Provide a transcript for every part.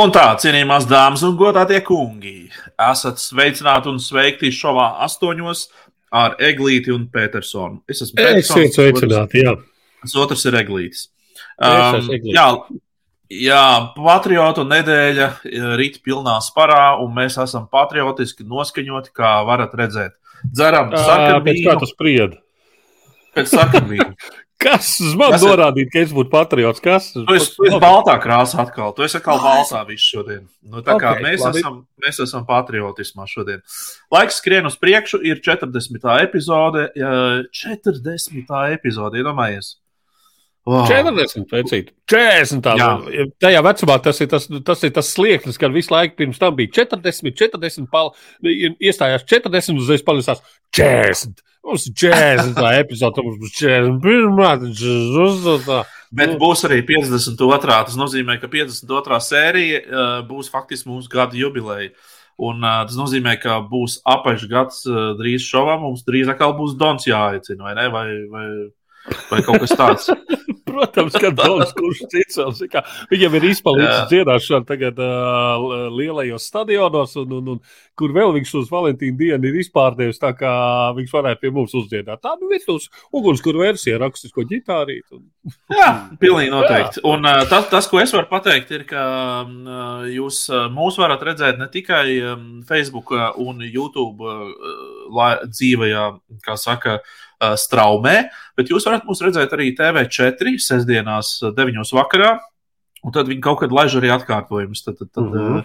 Un tā, cienījamās dāmas un godātie kungi, esat sveicināti un sveikti šovā astoņos ar Eglīti un Petersonu. Es esmu Petersons. Esiet sveicināti, jā. Tas otrs ir Eglītis. Es Um, jā, jā, patriotu nedēļa eh, rīt pilnā sparā, un mēs esam patriotiski noskaņoti, kā varat redzēt. Dzeram sarkanu Pēc kā vīnu, tu spriedi? pēc sarkanu vīnu. Kas uz mani Tas ir- norādīja, ka es būtu patriots? Kas? Tu esi, tu esi baltā krāsā atkal. Tu esi atkal baltā visu šodien. Nu, tā kā Ok, mēs, labi. esam, mēs esam patriotismā šodien. Laiks skrien uz priekšu, ir 40. epizode. jā, 40. epizode, iedomājies. Wow. 40, vecīt. 40. Tā, Jā. tajā vecumā tas ir tas, tas ir tas slieknis, kad visu laiku pirms tam bija 40, 40, pal, iestājās 40, uzreiz palisās 40. Mums ir 40. tā epizode, mums būs 41. 40. Bet Nu. būs arī 52. Tas nozīmē, ka 52. sērija uh, būs faktiski mūsu gada jubileja. Un uh, tas nozīmē, ka būs apaļš gads uh, drīz šovam. Mums drīz atkal būs Dons jāaicina, vai ne? Vai, vai, vai kaut kas tāds. Protams, ka daudz kurš cits viņam ir izpalicis Jā. dziedāšana tagad uh, lielajos stadionos, un, un, un kur vēl viņš uz Valentīna dienu ir izpārdevis, tā kā viņš varētu pie mums uzdziedāt. Tā nu ir uz ugunskura versija, rakstisko ģitārītu. Un... Jā, pilnīgi noteikti. Un uh, tas, tas, ko es varu pateikt, ir, ka uh, jūs uh, mūs varat redzēt ne tikai um, Facebook un YouTube uh, dzīvajā, kā saka, uh, straumē, bet jūs varat mūs redzēt arī TV4 sestdienās, uh, 9. vakarā. Un tad viņi kaut kad laiž arī atkārtojumus. Tad, tad, tad, uh Mhm. -huh.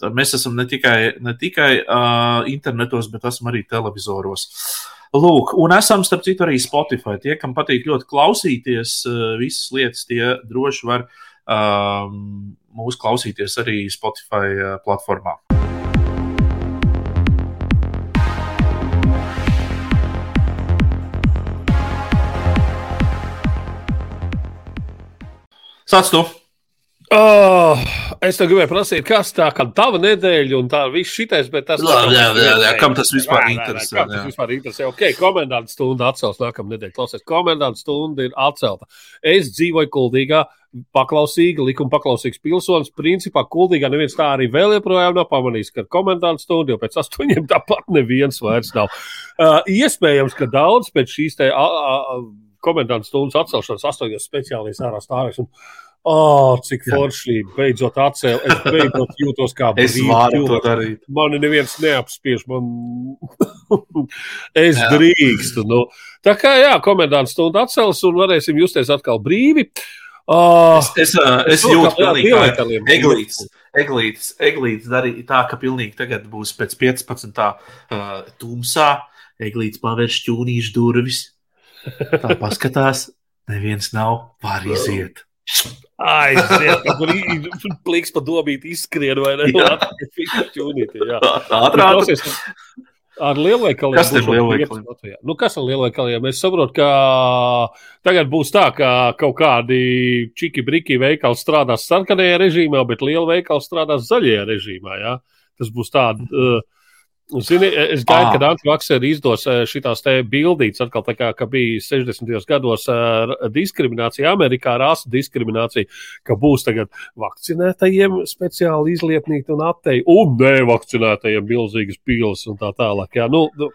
Tad mēs esam ne tikai, ne tikai uh, internetos, bet esam arī televizoros. Lūk, un esam, starp citu, arī Spotify. Tie, kam patīk ļoti klausīties, uh, visas lietas, tie droši var um, mūs klausīties arī Spotify uh, platformā. Sāc tu! Oh, es tev gribēju prasīt, kas tā kā tava nedēļa un tā viss šitais, bet tas Labi, jā, jā, jā, kam tas vispār Jā, jā, jā, interesē, Kam jā. tas vispār interesē? Ok, komendanta stunda atcels nākamā nedēļa. Klausies, komendanta stunda ir atcelta. Es dzīvoju Kuldīgā, paklausīga, likuma paklausīgs pilsonis. Principā Kuldīgā neviens tā arī vēl joprojām nav pamanījis, ka komendanta stunda jau pēc astoņiem tāpat neviens vairs nav. Uh, iespējams, ka daudz pēc šīs te a, a, a, komendanta stundas atcelšanas astoņos speciālīs ārā stāvēs. Un, Oh, cik forši beidzot atcēlīt. Es beidzot jūtos kā Es brīvs varu to darīt. Mani neviens neapspiež. Man... es Jā. drīkstu. Nu. Tā kā jā, komendants stundu atcels un varēsim justies atkal brīvi. Uh, Es, es, es to, jūtu, ka lielveikaliem. Eglītis, eglītis, eglītis darīja tā, ka pilnīgi tagad būs pēc 15. Uh, tumsā. Eglītis pavērš ķūnīšu durvis. Tā paskatās, neviens nav, var iziet. Aiziet, brīvi pliks pa dobīt izskrien vai ne? Jā. Ķūnīti, jā. Ātrāk, Klausies, Ar lielveikaliem. Kas ir Latvijā. Nu, kas ar lielveikaliem? Es saprotu, ka tagad būs tā, ka kaut kādi čiki briki veikali strādās sarkanajā režīmā, bet liela veikala strādās zaļajā režīmā. Jā? Tas būs tāds. Uh, Zini, es gaidu, Ah. kad Antivakseri izdos šīs te bildītas, atkal tā kā ka bija 60. gados uh, diskriminācija Amerikā, rasu diskriminācija, ka būs tagad vakcinētajiem speciāli izlietnīti un attei, un nevakcinētajiem milzīgas pīles un tā tālāk. Jā, nu, nu,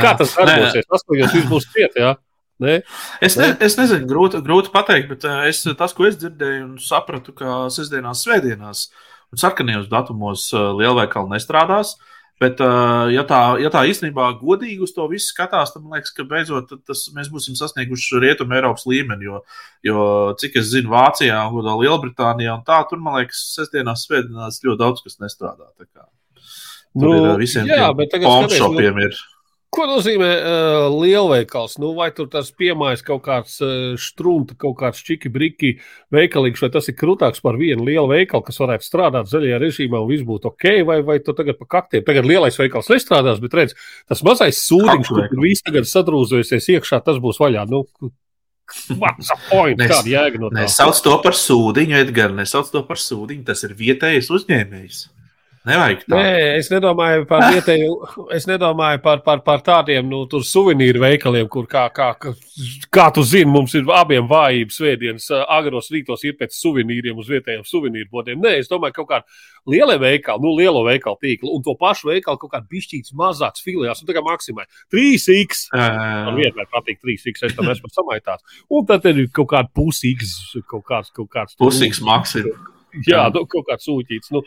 kā tas darbosies? Tas, ka jūs būs ciet, jā? Ne? Es, ne, es nezinu, grūti, grūti pateikt, bet uh, es, tas, ko es dzirdēju un sapratu, ka sestdienās, svētdienās un sarkanajos datumos uh, lielveikali nestrādās. Bet, uh, ja tā, ja tā īstenībā godīgi uz to visu skatās, tad man liekas, ka beidzot tas, mēs būsim sasnieguši rietumu Eiropas līmeni. Jo, jo cik es zinu, Vācijā Lielbritānijā un tā, tur man liekas, sestdienās, svētdienās ļoti daudz kas nestrādā. Tā kā Tur Nu, nu, ir visiem jā, bet tagad skaties, nu, pawnshopiem ir. Ko nozīmē uh, lielveikals? Nu, vai tur tas piemājas kaut kāds uh, strūns, kaut kāds čiki briki veikalīgs, vai tas ir krūtāks par vienu lielu veikalu, kas varētu strādāt zaļajā režīmā un viss būtu ok, vai, vai tu tagad pa kaktiem. Tagad lielais veikals nestrādās, bet redz, tas mazais sūdiņš, kur viss tagad sadrūzojusies iekšā, tas būs vaļā. Nu, point? Nes- Kāda jēga no tā? Nesauc to par sūdiņu, Edgars. Nesauc to par sūdiņu. Tas ir vietējais uzņēmējs. Nevajag tā. Nē, es nedomāju par vietēju, es nedomāju par, par, par tādiem, nu, suvenīru veikaliem, kur, kā, kā, kā tu zini, mums ir abiem vājības svētdienas, agros rītos ir pēc suvenīriem uz vietējiem suvenīru bodiem. Nē, es domāju, kaut kādā lielie veikali, nu, lielo veikalu tīklu un to pašu veikalu kaut kādā bišķīts mazāks filiāls, un tā kā maksimai 3x. Man vienmēr patīk 3x, es tam esmu samaitāts. Un tad ir kaut kāda pusīgs, kaut kāds, kaut kāds. Pusīgs maksimums. Jā, nu, kaut kāds sūtīts. Nu,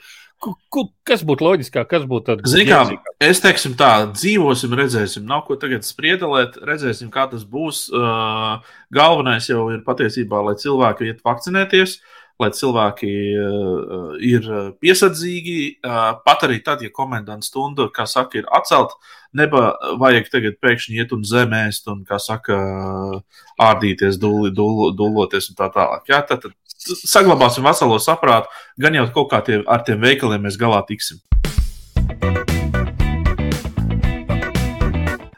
kas būtu loģiskāk, kas būtu tāds? Zinām, es teiksim tā, dzīvosim, redzēsim. Nav ko tagad spriedelēt, redzēsim, kā tas būs. Uh, galvenais jau ir patiesībā, lai cilvēki iet vakcinēties. Lai cilvēki uh, ir piesardzīgi, uh, pat arī tad, ja komendantu stunda, kā saka, ir atcelta, neba vajag tagad pēkšņi iet un zemēst un, kā saka, ārdīties, dul, dul, dulloties un tā tālāk. Jā, tad, tad saglabāsim veselo saprātu, gan jau kaut kā tie, ar tiem veikaliem mēs galā tiksim.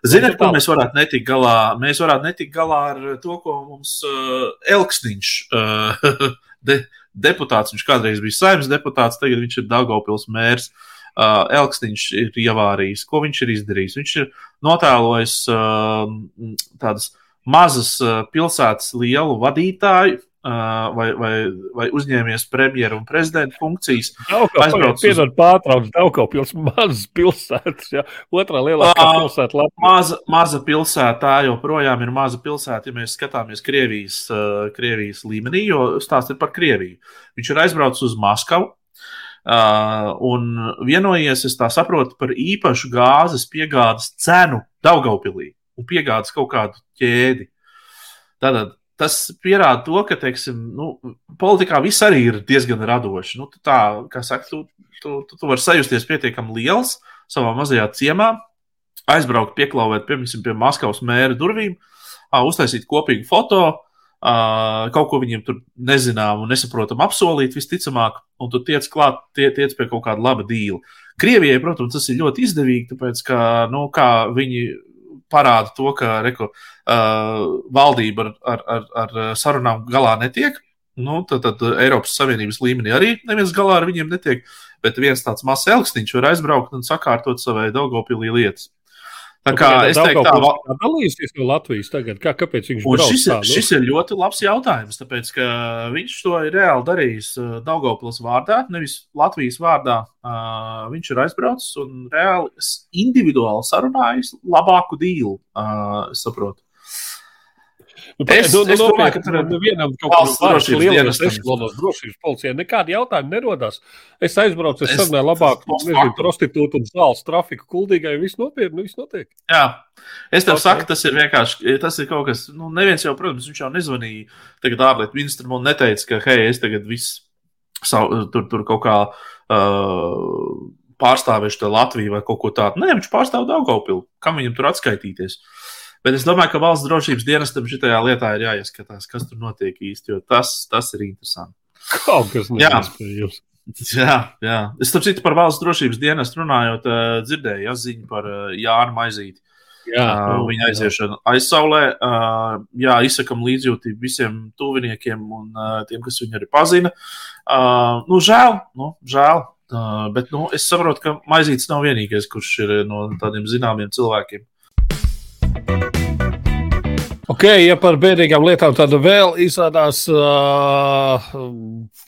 Ziniet, ko mēs varētu netikt galā? Mēs varētu netikt galā ar to, ko mums uh, Elksniņš, uh, de, deputāts, viņš kādreiz bija saimnes deputāts, tagad viņš ir Daugopils mērs. Uh, Elksniņš ir ievārījis. Ko viņš ir izdarījis? Viņš ir notēlojis uh, tādas mazas uh, pilsētas lielu vadītāju, vai, vai, vai uzņēmies premjeru un prezidenta funkcijas. Piedod uz... pārtrauc Daugavpils, mazas pilsētas, ja? otrā lielākā pilsēta Latvijā. Maza, maza pilsēta, tā joprojām ir maza pilsēta, ja mēs skatāmies Krievijas, Krievijas līmenī, jo stāsts ir par Krieviju. Viņš ir aizbraucis uz Maskavu. Uh, un vienojies, es tā saprotu, par īpašu gāzes piegādes cenu Daugavpilī un piegādes kaut kādu ķēdi. Tātad tas pierāda to, ka, teiksim, nu, politikā viss arī ir diezgan radoši. Nu, tā, kā saka, tu, tu, tu, tu vari sajusties pietiekami liels savā mazajā ciemā, aizbraukt, pieklauvēt, piemēram, pie Maskavas mēra durvīm, uztaisīt kopīgu foto, kaut ko viņiem tur nezinām un nesaprotam apsolīt, visticamāk, un tu tiec klāt, tie, tiec pie kaut kāda laba dīla. Krievijai, protams, tas ir ļoti izdevīgi, tāpēc, ka, nu, kā viņi parāda to, ka reko, uh, valdība ar, ar, ar, ar sarunām galā netiek. Nu, tad, tad Eiropas Savienības līmenī arī neviens galā ar viņiem netiek. Bet viens tāds mazs elksniņš var aizbraukt un sakārtot savai Daugopilī lietas. Tā kā es teiktu, tā ir dalījusies no Latvijas tagad. Kā, kāpēc viņš tā, nu? šis ir ļoti labs jautājums, tāpēc, ka viņš to ir reāli darījis uh, Daugopils vārdā, nevis Latvijas vārdā. Uh, viņš ir aizbraucis un reāli individuāli sarunājis labāku dīlu, uh, saprotu. Nu, es, nu, nu, es domāju, ka tur ir vienam kaut kāds drošības dienas ešalonos drošības policijai. Nekādi jautājumi nerodās. Es aizbraucu, es sarunāju labāk, nezinu, prostitūtu un zāles trafiku kuldīgai, viss nopietni, viss notiek. Jā. Es tev okay. saku, tas ir vienkārši, tas ir kaut kas, nu, neviens jau, protams, viņš jau nezvanīja tagad ārlietu ministram un neteica, ka, hei, es tagad viss savu, tur, tur kaut kā uh, pārstāvēšu Latviju vai kaut ko tādu. Nē, viņš pārstāv Daugopilu. Kam viņam tur atskaitīties? Uh, Bet es domāju, ka valsts drošības dienestam šajā lietā ir jāieskatās, kas tur notiek īsti, jo tas, tas ir interesanti. Kaut kas neiespējams. Jā, jā. Es tam citu par valsts drošības dienestu runājot, uh, dzirdēju ja, ziņu par uh, Jānu Maizīti. Jā, uh, viņa aiziešana aizsaulē. Uh, jā, izsakam līdzjūtību visiem tuviniekiem un uh, tiem, kas viņu arī pazina. Uh, nu, žēl, nu, žēl. Uh, bet nu, es saprotu, ka Maizītis nav vienīgais, kurš ir no tādiem zināmiem cilvēkiem. thank you Ok, ja par bēdīgām lietām tad vēl izrādās uh,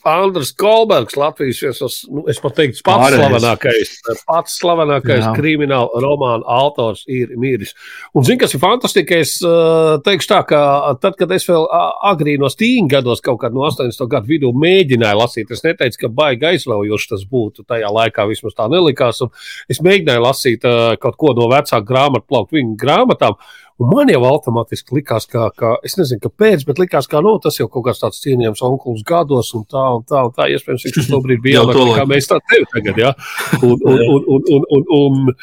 Andris Kolbergs, Latvijas viesos, nu, es pat teiktu, pats Pārējais. slavenākais, pats slavenākais Jā. krimināla romāna autors ir miris. Un zini, kas ir fantastiski, es uh, teikšu tā, ka tad, kad es vēl agrīnos tīņu gados, kaut kad no 80. gadu vidū mēģināju lasīt, es neteicu, ka baigi aizraujoši tas būtu tajā laikā, vismaz tā nelikās, un es mēģināju lasīt uh, kaut ko no vecāku grāmatu plaukt viņu grāmatām. Un man jau automātiski likās, ka, ka es nezinu, kāpēc, bet likās, ka nu, tas jau kaut kāds tāds cienījams onkulis gados, un tā, un tā, un tā. Iespējams, viņš to brīdi bija jaunāks nekā mēs tā tevi tagad, ja? Un, un, un, un, un, un, un,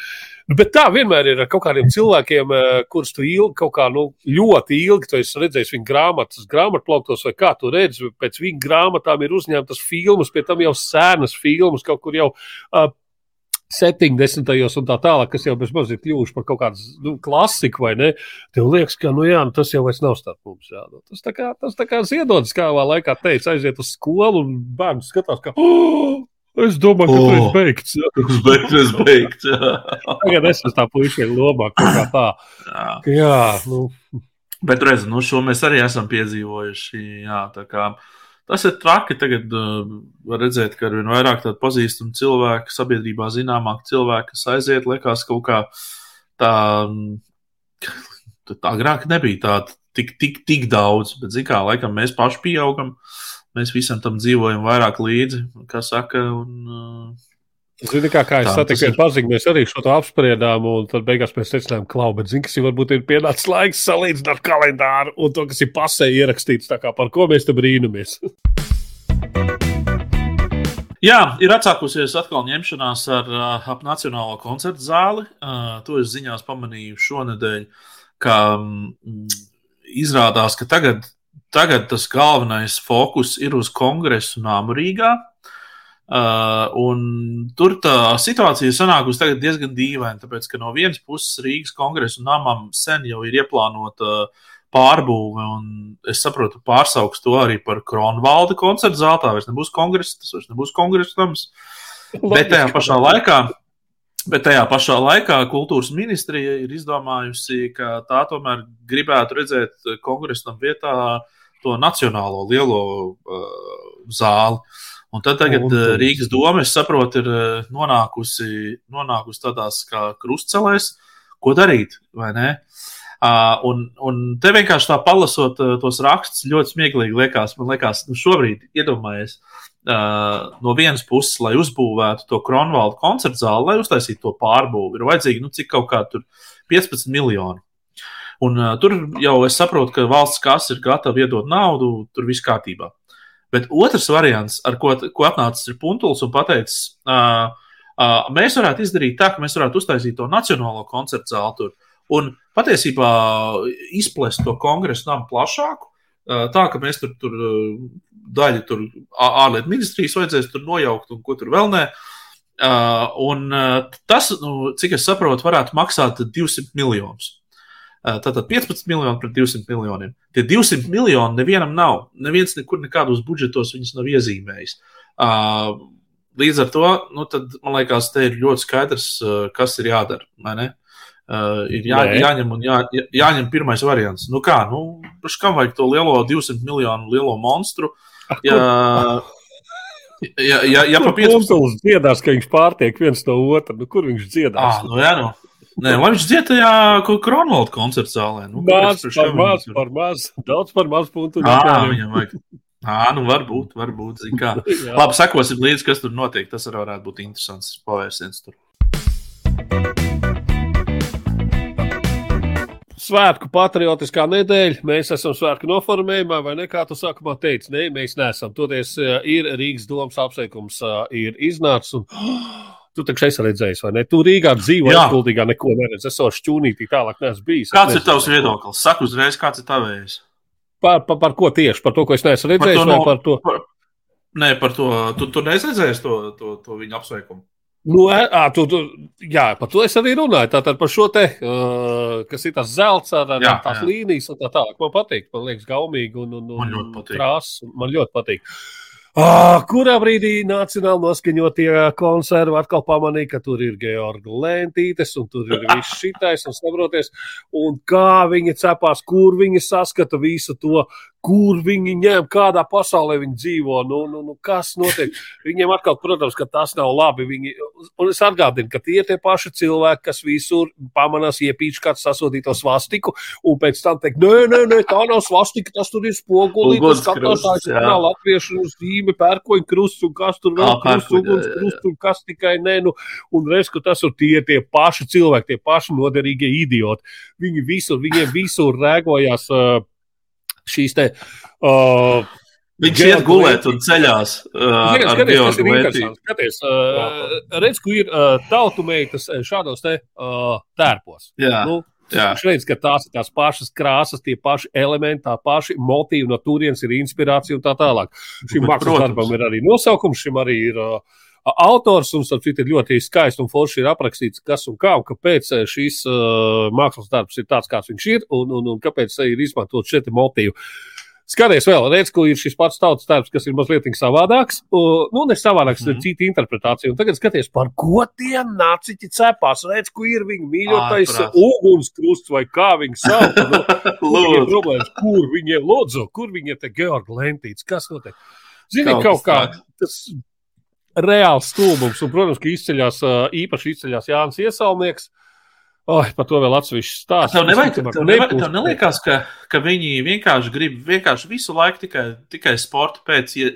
Bet tā vienmēr ir ar kaut kādiem cilvēkiem, eh, kurus tu ilgi, kaut kā nu, ļoti ilgi, tu esi redzējis viņa grāmatas, grāmatplauktos, vai kā tu redzi, pēc viņa grāmatām ir uzņemtas filmas, pie tam jau sēnas filmas, kaut kur jau uh, 70. un tā tālāk, kas jau bezmaz ir kļuvuši par kaut kādu nu, klasiku, vai ne? Tev liekas, ka nu, jā, nu, tas jau vairs nav starp mums. Jā. Nu, tas tā kā, tas tā kā ziedonis, kā vēl laikā teica, aiziet uz skolu un bērns skatās, ka. Oh! Es domāju, ka oh, tas ir beigts. Tas beigts, beigts. Tagad es esmu tā puiša lomā, kā tā. Jā, jā nu. Bet redz, nu šo mēs arī esam piedzīvojuši. Jā, tā kā tas ir traki. Tagad uh, var redzēt, ka ar vien vairāk tādu pazīstamu cilvēku, sabiedrībā zināmāk cilvēku, kas aiziet, liekas kaut kā tā, tā agrāk nebija tāda tik, tik, tik daudz, bet zin kā, laikam mēs paši pieaugam. Mēs visam tam dzīvojam vairāk līdzi, kā saka. Un, uh, Zini, kā, kā es satiku ar paziņu, mēs arī šo apspriedām, un tad beigās mēs secinājām, ka, bet zini, kas jau varbūt ir pienācis laiks salīdzināt kalendāru un to, kas ir pasē ierakstīts, tā kā par ko mēs te brīnamies. Jā, ir atsākusies atkal ņemšanās ar uh, ap Nacionālo koncertu zāli. Uh, to es ziņās pamanīju šonadēļ, ka um, izrādās, ka tagad tagad tas galvenais fokus ir uz kongresu nāmu Rīgā. Uh, tur tā situācija sanākusi diezgan dīvaina, tāpēc ka no vienas puses Rīgas kongresa namam sen jau ir ieplānota pārbūve, un es saprotu, pārsauks to arī par Kronvalda koncertu zāli. Tā vairs nebūs kongresa, tas vairs nebūs kongresa nams. Bet tajā pašā laikā Bet tajā pašā laikā kultūras ministrija ir izdomājusi, ka tā tomēr gribētu redzēt kongresam vietā to nacionālo lielo uh, zāli. Un tad tagad un, uh, Rīgas doma, es saprotu, ir uh, nonākusi, nonākusi tādās kā krustcelēs, ko darīt, vai ne? Uh, un, un te vienkārši tā palasot uh, tos rakstus, ļoti smieklīgi liekas. Man liekas, nu šobrīd iedomājies uh, no vienas puses, lai uzbūvētu to Kronvalda koncertu zāli, lai uztaisītu to pārbūvi, ir vajadzīgi, nu, cik kaut kā tur 15 miljoni. Un, uh, tur jau es saprotu, ka valsts kas ir gatava iedot naudu, tur viss kārtībā. Bet otrs variants, ar ko, ko atnācis ir Punkuls un pateicis, uh, uh, mēs varētu izdarīt tā, ka mēs varētu uztaisīt to nacionālo koncertu zāli tur un patiesībā izplest to kongresu namu plašāku. Uh, tā ka mēs tur, tur daļu tur ārlietu ministrijas vajadzēs tur nojaukt un ko tur vēl nē. Uh, un uh, tas, nu, cik es saprotu, varētu maksāt 200 miljonus. Tātad 15 miljoni pret 200 miljoniem. Tie 200 miljoni nevienam nav. Neviens nekur nekādos budžetos viņus nav iezīmējis. Līdz ar to, nu, tad, man liekas, te ir ļoti skaidrs, kas ir jādara. Ir jā, Nē. jāņem, jā, jāņem pirmais variants. Nu kā, nu, kam vajag to lielo 200 miljonu lielo monstru? Ja, ja, ja, ja pa 15 minūtēm dziedās, ka viņš pārtiek viens no otra, nu, kur viņš dziedās? Ah, nu, jā, nu. Nē, lai viņš dzied tajā Kronvalda koncerta zālē. Nu, maz, par maz, par maz, daudz par maz punktu. Jā, viņam vajag. Ā, nu varbūt, varbūt, zin kā. Labi, sekosim līdzi, kas tur notiek. Tas arī varētu būt interesants pavērsiens tur. Svētku patriotiskā nedēļa. Mēs esam svētku noformējumā, vai ne? Kā tu sākumā teici, nē, mēs neesam. Toties ir Rīgas domas apsveikums, ir iznācis. Un... Tu taču esi redzējis, vai ne? Tu Rīgā dzīvo, es guldīgā neko neredzu. Es savu šķūnītī tālāk neesmu bijis. Kāds ir tavs viedoklis? Saku uzreiz, kāds ir tavējs? Par, par, par ko tieši? Par to, ko es neesmu redzējis, par to, vai par to? Par, nē, par to. Tu, tu neesi redzējis to, to, to viņa apsveikumu. Nu, à, tu, tu, jā, par to es arī runāju. Tātad par šo te, uh, kas ir tas zelts ar, ar jā, tās jā. līnijas un tā tālāk. Man patīk, man liekas, gaumīgi un, un, un krāsas. Man ļoti patīk. Oh, kurā brīdī nacionāli noskaņotie konservi atkal pamanīja, ka tur ir Georgi Lentītes un tur ir viss šitais un saproties, un kā viņi cepās, kur viņi saskata visu to kur viņi ņem, kādā pasaulē viņi dzīvo, nu, nu, nu, kas notiek. Viņiem atkal, protams, ka tas nav labi. Viņi, un es atgādinu, ka tie ir tie paši cilvēki, kas visur pamanās iepīč kādu sasodīto svastiku, un pēc tam teikt, nē, nē, nē tā nav svastika, tas tur ir spogulīts, tas skatās, tā ir latviešu zīme, pērkoņu krusts, un kas tur vēl krusts, uguns krusts, un kas tikai nē, nu, un reiz, ka tas ir tie, tie paši cilvēki, tie paši noderīgie idioti. Viņi visur, viņiem visur rēgojās. Uh, šīs te. Uh, Viņš iet gulēt un ceļās. Uh, Zinies, skaties, tas ir interesanti. Skaties, uh, redz, ka ir uh, tautumeitas šādos te uh, tērpos. Jā. Nu, redz, ka tās ir tās pašas krāsas, tie paši elementi, tā paši motīvi, no turienes ir inspirācija un tā tālāk. Šim mākslas darbam ir arī nosaukums, šim arī ir uh, autors, un starp citu ir ļoti skaisti un forši ir aprakstīts, kas un kā un kāpēc šis uh, mākslas darbs ir tāds, kāds viņš ir, un, un, un kāpēc ir izmantot šie motīvi. Skaties, vēl redz, ka ir šis pats tautas tērps, kas ir mazliet savādāks. Uh, nu, ne savādāks, mm. -hmm. cita interpretācija. Un tagad skaties, par ko tie nāciķi cepās. Redz, ko ir viņa mīļotais ugunskrusts vai kā viņi sauc. Nu, problēmas, kur viņiem lūdzu, kur viņiem te Georgi Lentīts, kas notiek? Zini, Kaut kaut, kā tas reāls stulbums, un, protams, ka izceļas, ā, īpaši izceļas Jānis Iesaulnieks. Oi, par to vēl atsevišķi stāsts. Tev, nevajag, Visticamāk, tev, nevajag, tev neliekas, ka, ka viņi vienkārši grib vienkārši visu laiku tikai, tikai sporta pēc ie,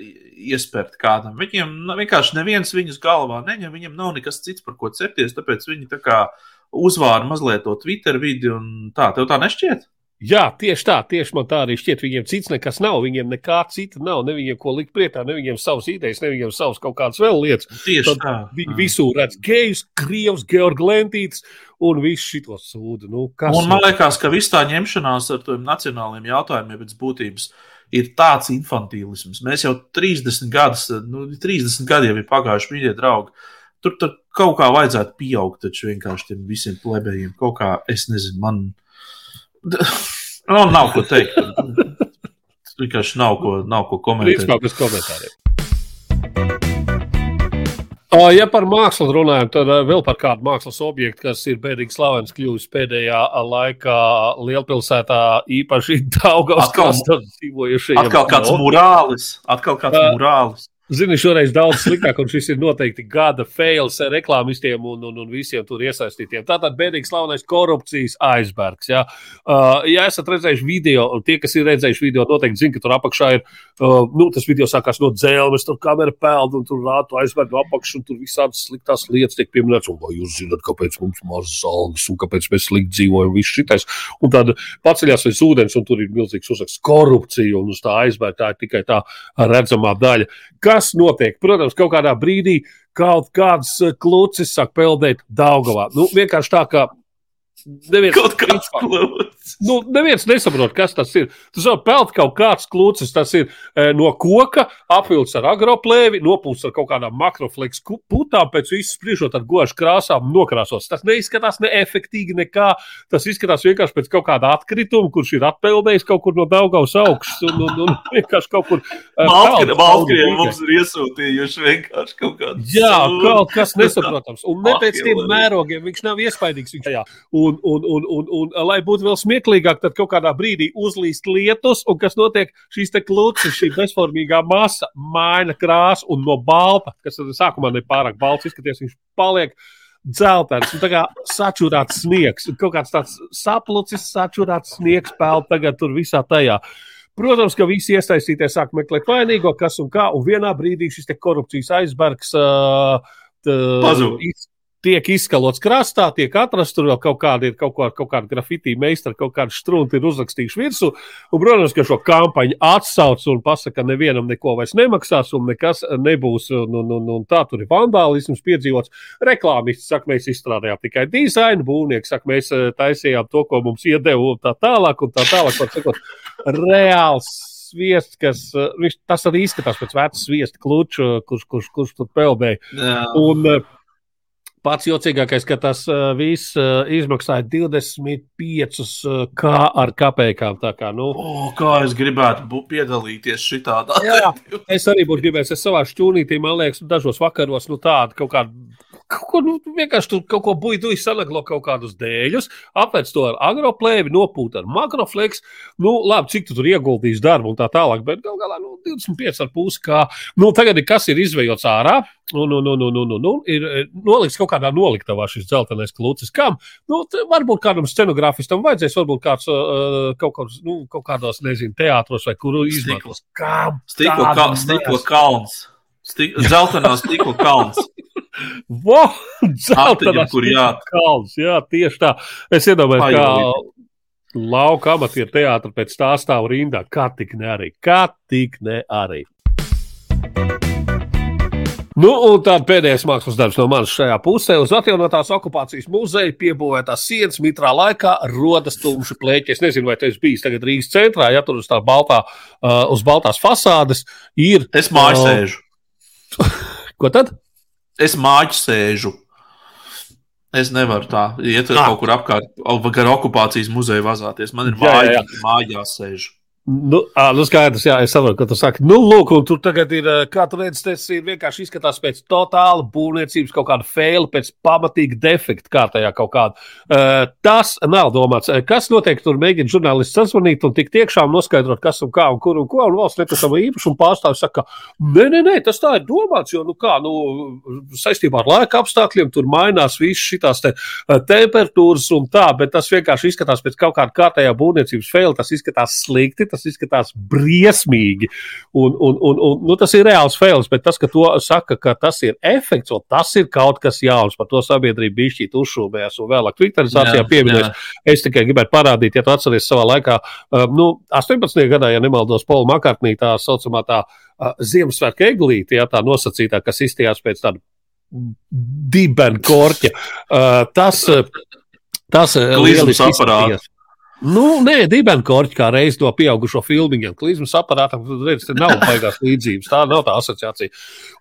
iespērt kādam. Viņiem vienkārši neviens viņus galvā neņem, viņiem nav nekas cits, par ko cepties, tāpēc viņi tā kā uzvāra mazliet to Twitter vidi un tā. Tev tā nešķiet? Jā, tieši tā, tieši man tā arī šķiet. Viņiem cits nekas nav, viņiem nekā cita nav. Ne viņiem ko likt priekšā, ne viņiem savas idejas, ne viņiem savas kaut kādas vēl lietas. Tieši Tad tā. Viņi visur redz gejus, krievus, georgi lentītes un visu šo sūdu. Nu, Un man liekas, ka viss tā ņemšanās ar tiem nacionāliem jautājumiem pēc būtības ir tāds infantīlisms. Mēs jau 30 gadus, nu, 30 gadi jau ir pagājuši, mīļie draugi. Tur, tur kaut kā vajadzētu pieaugt taču vienkārši tiem visiem plebējiem. Kaut kā, es nezinu, man. Man nav ko teikt. Vienkārši nav ko, nav ko komentēt. Principā bez komentāriem. Ja par mākslu runājam, tad eh, vēl par kādu mākslas objektu, kas ir bēdīgi slavens kļuvis pēdējā laikā lielpilsētā, īpaši Daugavas krastā dzīvojušajiem. Atkal kāds No. murālis. Atkal kāds murālis. Zini, šoreiz daudz sliktāk, un šis ir noteikti gada fails reklāmistiem un, un, un visiem tur iesaistītiem. Tātad bēdīgi slavenais korupcijas aizbergs. Ja, uh, ja esat redzējuši video, un tie, kas ir redzējuši video, noteikti zina, ka tur apakšā ir, uh, nu, tas video sākās no dzēlmes, tur kamera peld, un tur rātu aizbergu apakšu, un tur visādas sliktās lietas tiek pieminētas. Un vai jūs zināt, kāpēc mums mazas algas, un kāpēc mēs slikti dzīvojam, viss šitais. Un tad paceļās aiz ūdens, un tur ir milzīgs uzraksts korupcija, un uz tā aizberga tā ir tikai tā redzamā daļa. Kas notiek? Protams, kaut kādā brīdī kaut kāds eh, klucis sāk peldēt Daugavā. Nu, vienkārši tā, ka neviens, Kaut kāds klūts. nu, neviens nesaprot, kas tas ir. Tas var peld kaut kāds klucis, tas ir e, no koka, apvilkts ar agroplēvi, nopūsts ar kaut kādām makrofleks putām, pēc visu spriežot ar gošu krāsām, nokrāsots. Tas neizskatās neefektīgi nekā. Tas izskatās vienkārši pēc kaut kāda atkrituma, kurš ir atpeldējis kaut kur no Daugavas augšas un, un, un vienkārši kaut kur. e, Baltkrievi paudu mums ir iesūtījuši vienkārši kaut kādu. Jā, kaut kas nesaprotams. Un ne pēc tiem mērogiem viņš nav iespaidīgs. Viņš tajā. Un, un, un, un, un, lai būtu vēl smieklīgāk, tad kaut kādā brīdī uzlīst lietus, un kas notiek? Šīs te klūcis, šī bezformīgā masa maina krāsu un no balta, kas tad sākumā ne pārāk balts izskaties, viņš paliek. Dzeltens, un tā kā sačurāts sniegs, un kaut kāds tāds saplucis, sačurāts sniegs peld tagad tur visā tajā. Protams, ka visi iesaistītie sāk meklēt vainīgo, kas un kā, un vienā brīdī šis korupcijas aizbergs uh, Pazūd. Tiek izskalots krastā, tiek atrasts tur vēl kaut kāda, ir kaut, kā, kaut kāda grafitī meistara, kaut kāda strunka ir uzrakstījuši virsū. Un, protams, ka šo kampaņu atsauc un pasaka, ka nevienam neko vairs nemaksās un nekas nebūs. Un, un, un, un tā tur ir vandālisms piedzīvots. Reklāmists saka, mēs izstrādājām tikai dizainu, būvnieks saka, mēs eh, taisījām to, ko mums iedeva un tā tālāk. Un tā tālāk var sakot, reāls sviests, kas eh, viņš, tas arī izskatās pēc vecas sviesta kluča, kurš, kurš, kurš tur peldēja. Un eh, pats jocīgākais, ka tas eh, viss eh, izmaksāja 25 eh, kā ar kapekām. Tā kā, nu, O, kā es gribētu piedalīties šitā. Jā. es arī būtu gribējis, es savā šķūnītī, man liekas, dažos vakaros, nu tādu kaut kādu. Kaut ko, nu, vienkārši tur kaut ko buļbuļsakti, sanaglo kaut kādus dēļus, apvēc to ar agroplēvi, nopūt ar makrofleks. Nu, labi, cik tu tur ieguldīsi darbu un tā tālāk, bet gal galā nu, 25,5 kā. Nu, tagad ir kas ir izvejots ārā, un, un, un, un, un, un, un ir eh, nolikts kaut kādā noliktavā šis dzeltenais klūcis. Kam? Nu, varbūt kādam scenogrāfistam vajadzēs, varbūt kāds uh, kaut, kāds, nu, kaut kādos, nezinu, teātros vai kuru izmantos. Kam? Stikla, Tādam ka, stikla mēs. kalns. Stik, zeltainā stikla kalns. Vo! Zeltainās kur jā. kalns, jā, tieši tā. Es iedomājos, kā lauka amatieru teātra pēc tā stāv rindā. Kā tik ne arī? Kā tik ne arī? Nu, un tad pēdējais mākslas darbs no manas šajā pusē. Uz atjaunotās okupācijas muzeja piebūvētās sienas mitrā laikā rodas tumši plēķi. Es nezinu, vai tas bijis tagad Rīgas centrā, ja tur uz tā baltā, uh, uz baltās fasādes ir. Es māju O. sēžu. Ko tad? Es māju sēžu. Es nevaru tā iet Ah. kaut kur apkārt, vai gar okupācijas muzeju vazāties. Man ir Jā, jā, māja, jā. mājās sēžu. Nu, à, nu skaidrs, jā, es saprotu, ko tu saki. Nu, lūk, un tur tagad ir, kā tu redzi, tas ir vienkārši izskatās pēc totāla būvniecības kaut kāda faila, pēc pamatīga defekta kārtējā kaut kāda. Uh, tas nav domāts. Kas notiek tur, mēģina žurnālists sazvanīt un tik tiešām noskaidrot, kas un kā un kur un ko, un valsts nekustamā īpašuma pārstāvis saka, nē, nē, nē, tas tā ir domāts, jo, nu kā, nu, saistībā ar laika apstākļiem tur mainās viss šitās te temperatūras un tā, bet tas vienkārši izskatās pēc kaut kāda kārtējā būvniecības faila, tas izskatās slikti. Tas tas izskatās briesmīgi. Un, un, un, un, nu, tas ir reāls fails, bet tas, ka to saka, ka tas ir efekts, un tas ir kaut kas jauns. Par to sabiedrība bija šķīt uzšūmējās un vēlāk Twitterizācijā pieminēs. Es tikai gribētu parādīt, ja tu atceries savā laikā, uh, nu, 18. gadā, ja nemaldos, Paula Makartnī tā saucamā tā uh, Ziemassvētku eglīte, ja tā nosacītā, kas izstījās pēc tāda dibenkorķa. Uh, tas, uh, tas uh, lieliski aparāts. Nu, nē, dibenkorķi kā reiz no pieaugušo filmiņiem. Klīzmas aparātam, tad redz, te nav baigās līdzības. Tā nav tā asociācija.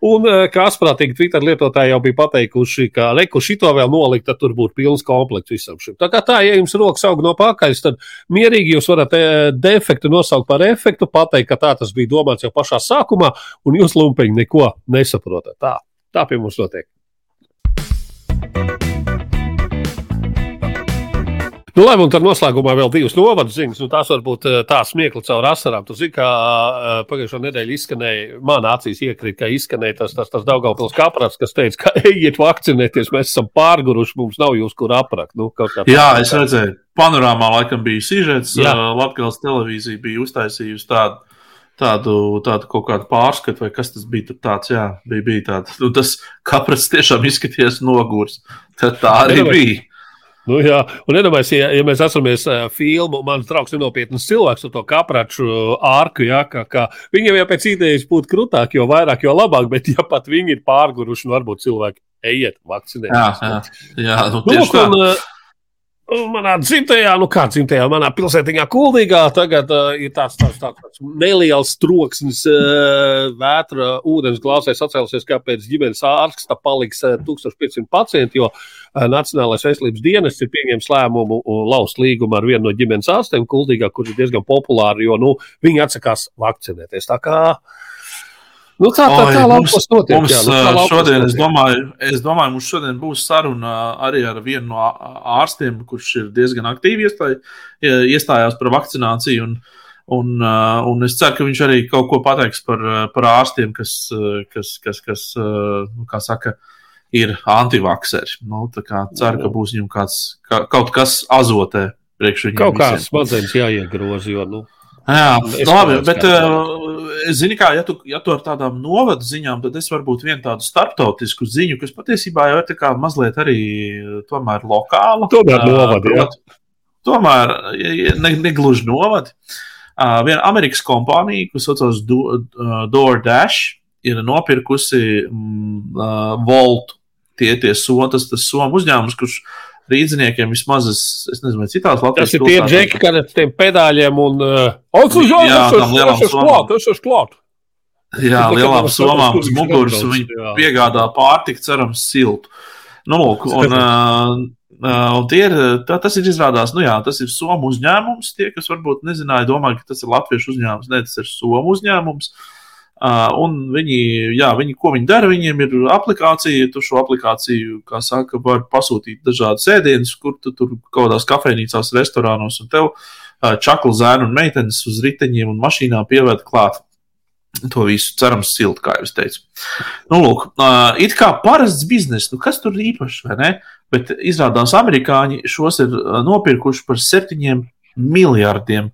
Un eh, kā asprātīgi Twitter lietotāji jau bija pateikuši, ka reku šito vēl nolikt, tad tur būtu pilns komplekts visam šim. Tā kā tā, ja jums rokas aug no pakaļas, tad mierīgi jūs varat eh, defektu nosaukt par efektu, pateikt, ka tā tas bija domāts jau pašā sākumā, un jūs lumpeņi neko nesaprotat. Tā, tā pie mums notiek. Nu, lai mums tad noslēgumā vēl divas novadu ziņas, nu, tās varbūt eh, tā smiekli caur asarām. Tu zini, kā eh, pagājušā nedēļa izskanēja, manā acīs iekrita, ka izskanēja tas, tas, tas Daugavpils kaprats, kas teica, ka ejiet vakcinēties, mēs esam pārguruši, mums nav jūs kur aprakt. Nu, Jā, es redzēju, panorāmā laikam bija sižets, Latvijas televīzija bija uztaisījusi tādu tādu, tādu kaut kādu pārskatu, vai kas tas bija. Tāds, jā, bija, bija tāds. Nu, tas kaprats tiešām izskatījās nogurs. Tad tā arī bija. Nu, jā, un iedomājieties, ja, ja mēs atceramies uh, filmu, mans draugs ir nopietns cilvēks ar to kapraču ārku, ja, ka, ka viņam jau pēc idejas būtu krūtāk, jo vairāk, jo labāk, bet ja pat viņi ir pārguruši, nu varbūt cilvēki ejiet vakcinēt. Jā, jā, jā nu, nu, tieši nu, tā. Un, Manā dzimtajā, nu kā dzimtajā, manā pilsētiņā, Kuldīgā, tagad uh, ir tāds, tāds, tāds, tāds neliels troksnis, uh, vētra, ūdens glāzēs atcēlusies, kāpēc ģimenes ārsta paliks uh, 1500 pacienti, jo uh, Nacionālais veselības dienests ir pieņēmis lēmumu laust līgumu ar vienu no ģimenes ārstiem Kuldīgā, kur ir diezgan populāri, jo nu, viņi atsakās vakcinēties. Tā kā uh, Nu, kā tā, tā mums, notiek, mums jā, nu, šodien, es domāju, es domāju, mums šodien būs saruna arī ar vienu no ārstiem, kurš ir diezgan aktīvi iestāj, iestājās par vakcināciju. Un, un, un es ceru, ka viņš arī kaut ko pateiks par, par ārstiem, kas, kas, kas, kas nu, kā saka, ir antivakseri. Nu, ceru, ka būs viņam kāds, kā, kaut kas azotē priekš viņiem. Kaut kāds smadzenes jāiegroza, jo, nu, Jā, es labi, bet uh, zini, kā, ja tu, ja tu ar tādām novadu ziņām, tad es varbūt vienu tādu starptautisku ziņu, kas patiesībā jau ir tā kā mazliet arī tomēr lokāla. Tomēr novada, jā. Tomēr ne, negluži novada. Uh, viena Amerikas kompānija, kas saucas Do, uh, DoorDash, ir nopirkusi mm, uh, Voltu. Tie ir tie somas, tas, tas somu uzņēmums, kurš rīzniekiem vismaz, es, es nezinu, citās Latvijas valstīs. Tas ir tie džeki, kad ar tiem pedāļiem un atsužā, jā, tam lielam somām. Es esmu klāt. Jā, lielām somām uz muguras viņi piegādā pārtiku, cerams, siltu. Nu, lūk, un, uh, un tie ir, tā, tas ir izrādās, nu jā, tas ir Somu uzņēmums. Tie, kas varbūt nezināja, domāja, ka tas ir Latviešu uzņēmums. Nē, tas ir Somu uzņēmums. Uh, Uh, un viņi, jā, viņi, ko viņi dara, viņiem ir aplikācija, tu šo aplikāciju, kā saka, var pasūtīt dažādas ēdienas, kur tu tur kaut kādās kafejnīcās, restorānos, un tev čakla zēnu un meitenes uz riteņiem un mašīnām pievērt klāt. To visu cerams, silti, kā jau teicu. Nu, lūk, it kā parasts bizness, nu kas tur īpašs, vai ne? Bet izrādās, amerikāņi šos ir nopirkuši par septiņiem miljardiem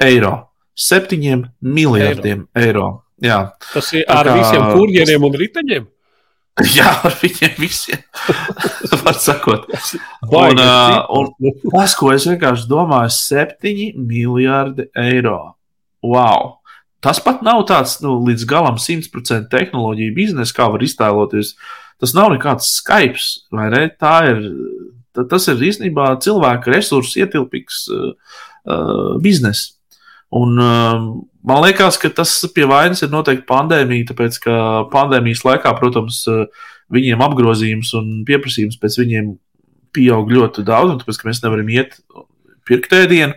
eiro. Septiņiem miljardiem eiro. eiro. Jā. Tas ir ar kā... visiem kurjeriem un riteņiem. Jā, ar viņiem visiem. Var sakot. Un, un tas, ko es vienkārši domāju, ir 7 miljardi eiro. Wow! Tas pat nav tāds nu, līdz galam 100% tehnoloģija biznesa, kā var iztēloties. Tas nav nekāds Skype, vai ne? Tā ir, tas ir īstenībā cilvēka resursu ietilpīgs uh, uh, biznesa. Un, uh, man liekas, ka tas pie vainas ir noteikti pandēmija, tāpēc ka pandēmijas laikā, protams, uh, viņiem apgrozījums un pieprasījums pēc viņiem pieaug ļoti daudz, un tāpēc, mēs nevaram iet pirkt ēdienu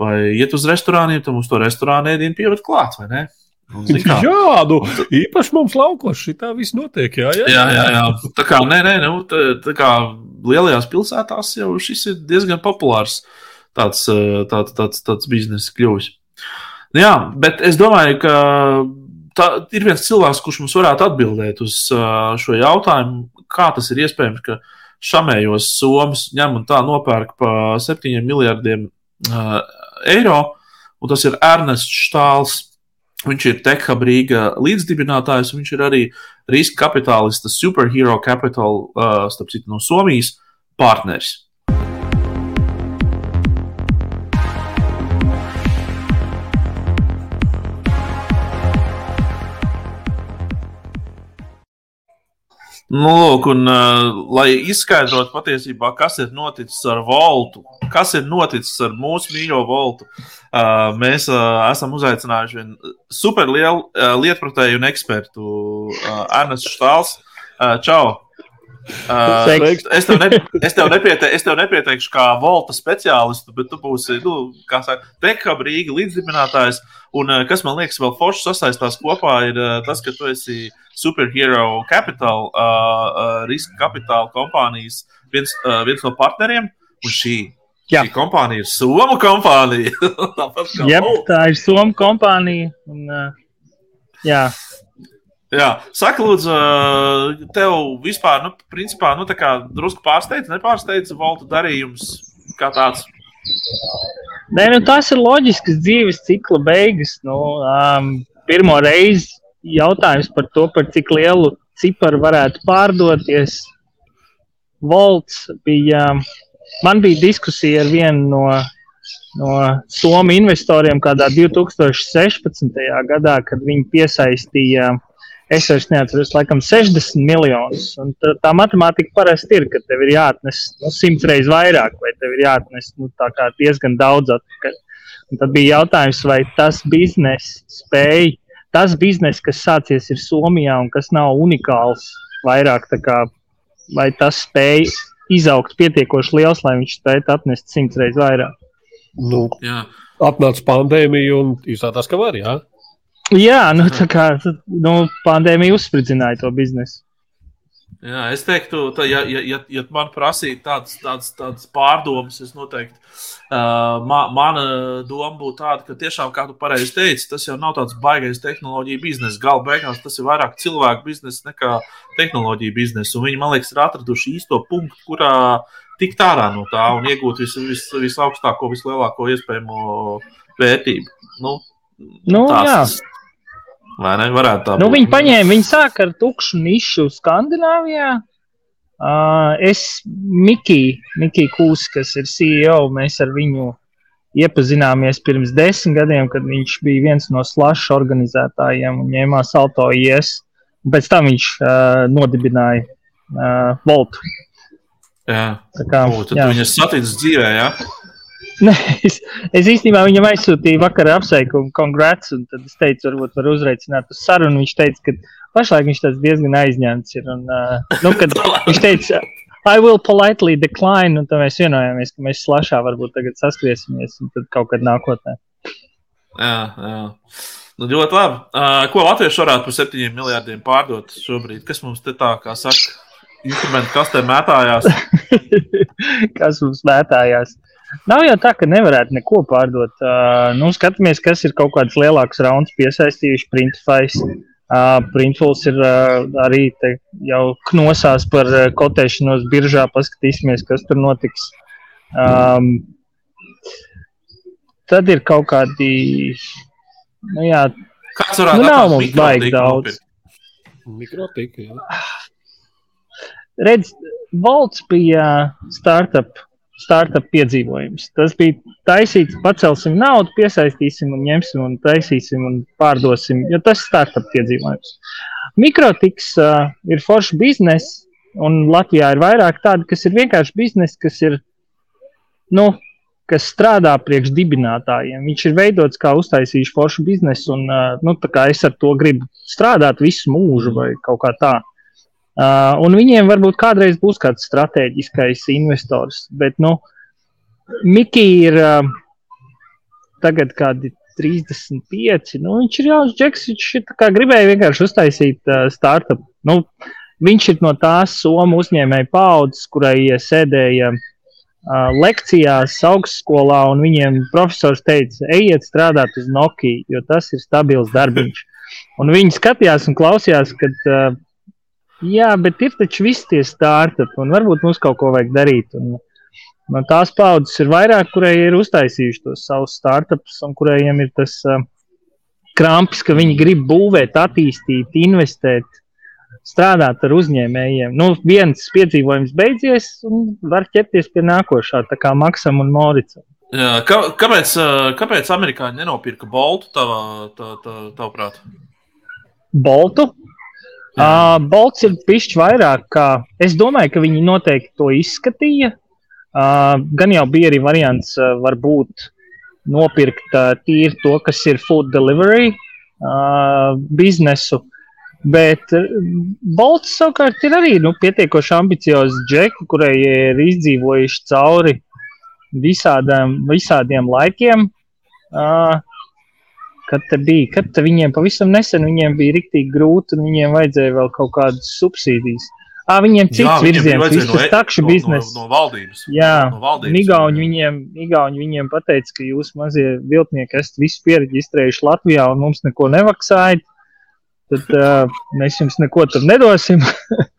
vai iet uz restorāniem, tad mums to restorānu ēdienu pievienot klāt, vai ne? Jā, nu, īpaši mums laukos šī tā viss notiek. Jā, jā. Jā, jā, jā. Tā kā, nē, nē, nu, tā, tā kā lielajās pilsētās jau šis ir diezgan populārs tāds, eh, tāds, tāds, tāds biznesa kļuvis. Nu, jā, bet es domāju, ka tā ir viens cilvēks, kurš mums varētu atbildēt uz uh, šo jautājumu, kā tas ir iespējams, ka šamējos Somas ņem un tā nopērk pa 7 miljardiem uh, eiro, un tas ir Ernests Štāls. Viņš ir Tehab Rīga līdzdibinātājs, viņš ir arī riska kapitālista Superhero Capital, uh, starp citu, no Somijas partneris. Nu, lūk, un, uh, lai izskaidrotu patiesībā, kas ir noticis ar Voltu, kas ir noticis ar mūsu mīļo Voltu, uh, mēs uh, esam uzaicinājuši vienu superlielu uh, lietpratēju un ekspertu uh, Ernestu Štāls. Uh, čau! Uh, es, tev ne, es, tev nepiete, es tev nepieteikšu kā volta speciālistu, bet tu būsi, nu, kā saka, Tehab Rīga līdzdibinātājs. Un uh, kas man liekas vēl forši sasaistās kopā ir uh, tas, ka tu esi Superhero Capital, uh, uh, riska kapitāla kompānijas viens, uh, viens no partneriem. Un šī, Jā. šī kompānija ir Somu kompānija. Volt. tā ir Somija kompānija. Un, uh, jā, Jā, saka, lūdzu, tev vispār, nu, principā, nu, tā kā drusku pārsteidz, nepārsteidz Volta darījums kā tāds. Nē, nu, tas ir loģisks dzīves cikla beigas. Nu, um, pirmo reizi jautājums par to, par cik lielu ciparu varētu pārdoties. Volts bija, man bija diskusija ar vienu no, no Somijas investoriem kādā 2016. gadā, kad viņi piesaistīja, es vairs neatceros, laikam 60 miljonus. Un tā, tā matemātika parasti ir, ka tev ir jāatnes nu, simts reizes vairāk, vai tev ir jāatnes nu, tā kā diezgan daudz atpakaļ. Un tad bija jautājums, vai tas bizness spēj, tas bizness, kas sācies ir Somijā un kas nav unikāls, vairāk tā kā, vai tas spēj izaugt pietiekoši liels, lai viņš spētu atnest simts reizes vairāk. Nu, Jā. atnāca pandēmija un izrādās, ka var. Jā. Jā, nu tā kā nu, pandēmija uzspridzināja to biznesu. Jā, es teiktu, ka, ja, ja, ja, ja man prasītu tādas, tādas, tādas pārdomas, es noteikti, uh, ma, mana doma būtu tāda, ka tiešām, kā tu pareizi teici, tas jau nav tāds baigais tehnoloģija biznesa. Galu beigās tas ir vairāk cilvēku biznesa nekā tehnoloģija biznesa. Un viņi, man liekas, ir atraduši īsto punktu, kurā tikt ārā no tā un iegūt vis, vis, visaugstāko, vislielāko iespējamo vērtību. Nu, Nu, tās, jā. Vai ne? Varētu tā Nu, būt. viņi paņēma, viņi sāka ar tukšu nišu Skandināvijā. Uh, es, Mikī, Mikī Kūs, kas ir CEO, mēs ar viņu iepazināmies pirms desmit gadiem, kad viņš bija viens no slašu organizētājiem un ņēmās Alto IS. Un pēc tam viņš uh, nodibināja uh, Voltu. Jā, Tā kā, O, tad jā. viņa saticis dzīvē, jā. Nē, es, es īstenībā viņam aizsūtīju vakarā apsveikumu, congrats, un tad es teicu, varbūt var uzreicināt uz sarunu. Viņš teica, ka pašlaik viņš tāds diezgan aizņemts ir. Un, uh, nu, kad viņš teica, I will politely decline, un tad mēs vienojāmies, ka mēs slašā varbūt tagad saskriesimies, un tad kaut kad nākotnē. Jā, jā. Nu, ļoti labi. Uh, ko Latvieši varētu par 7 miljardiem pārdot šobrīd? Kas mums te tā kā saka? Instrumenti kastē mētājās. kas mums mētājās. Nav jau tā, ka nevarētu neko pārdot. Uh, nu, skatāmies, kas ir kaut kāds lielāks rauns piesaistījuši Printfais. Uh, Printfuls ir uh, arī te jau knosās par uh, kotēšanos biržā. Paskatīsimies, kas tur notiks. Um, tad ir kaut kādi. Nu, jā, Kāds varētu Nu, nav mums baigi daudz. Mikrotika. Redz, Volts bija startup, startup piedzīvojums. Tas bija taisīts, pacelsim naudu, piesaistīsim un ņemsim un taisīsim un pārdosim, jo tas ir startup piedzīvojums. Mikrotiks uh, ir foršs bizness, un Latvijā ir vairāk tādu, kas ir vienkārši bizness, kas ir, nu, kas strādā priekš dibinātājiem. Viņš ir veidots kā uztaisījuši foršu biznesu, un uh, nu, es ar to gribu strādāt visu mūžu vai kaut kā tā. Uh, un viņiem varbūt kādreiz būs kāds strateģiskais investors, bet, nu, Mikī ir, uh, tagad kādi 35. Nu, viņš ir jauns džeks, viņš ir gribēja vienkārši uztaisīt uh, startup. Nu, viņš ir no tās somu uzņēmēju paudzes, kurai sēdēja uh, lekcijās augstskolā, un viņiem profesors teica, ejiet strādāt uz Nokia, jo tas ir stabils darbiņš. Un viņi skatījās un klausījās, kad uh, jā, bet ir taču visi tie startupi, un varbūt mums kaut ko vajag darīt. Un, no tās paudzes ir vairāk, kurai ir uztaisījuši tos savus startupus, un kuriem ir tas uh, krampis, ka viņi grib būvēt, attīstīt, investēt, strādāt ar uzņēmējiem. Nu, viens piedzīvojums beidzies, un var ķerties pie nākošā, tā kā Maksam un Moricam. Jā, kā, kāpēc, kāpēc amerikāņi nenopirka Boltu tavā, tā, tā, tavuprāt? Boltu? Uh, Bolts ir pišķi vairāk, kā es domāju, ka viņi noteikti to izskatīja. Uh, gan jau bija arī variants, uh, varbūt nopirkt uh, tīri to, kas ir food delivery uh, biznesu. Bet Bolts savukārt ir arī nu, pietiekoši ambiciozi džeki, kurai ir izdzīvojuši cauri visādām, visādiem laikiem. Uh, kad te bija, kad te viņiem pavisam nesen viņiem bija riktīgi grūti un viņiem vajadzēja vēl kaut kādas subsīdijas. À, viņiem cits Jā, virziens, viss tas takšu no, bizness. No, no valdības. Jā, no valdības. Igauņi viņiem, Igauņi viņiem pateica, ka jūs mazie viltnieki esat visu pieregistrējuši Latvijā un mums neko nevaksājat. Tad uh, mēs jums neko tur nedosim.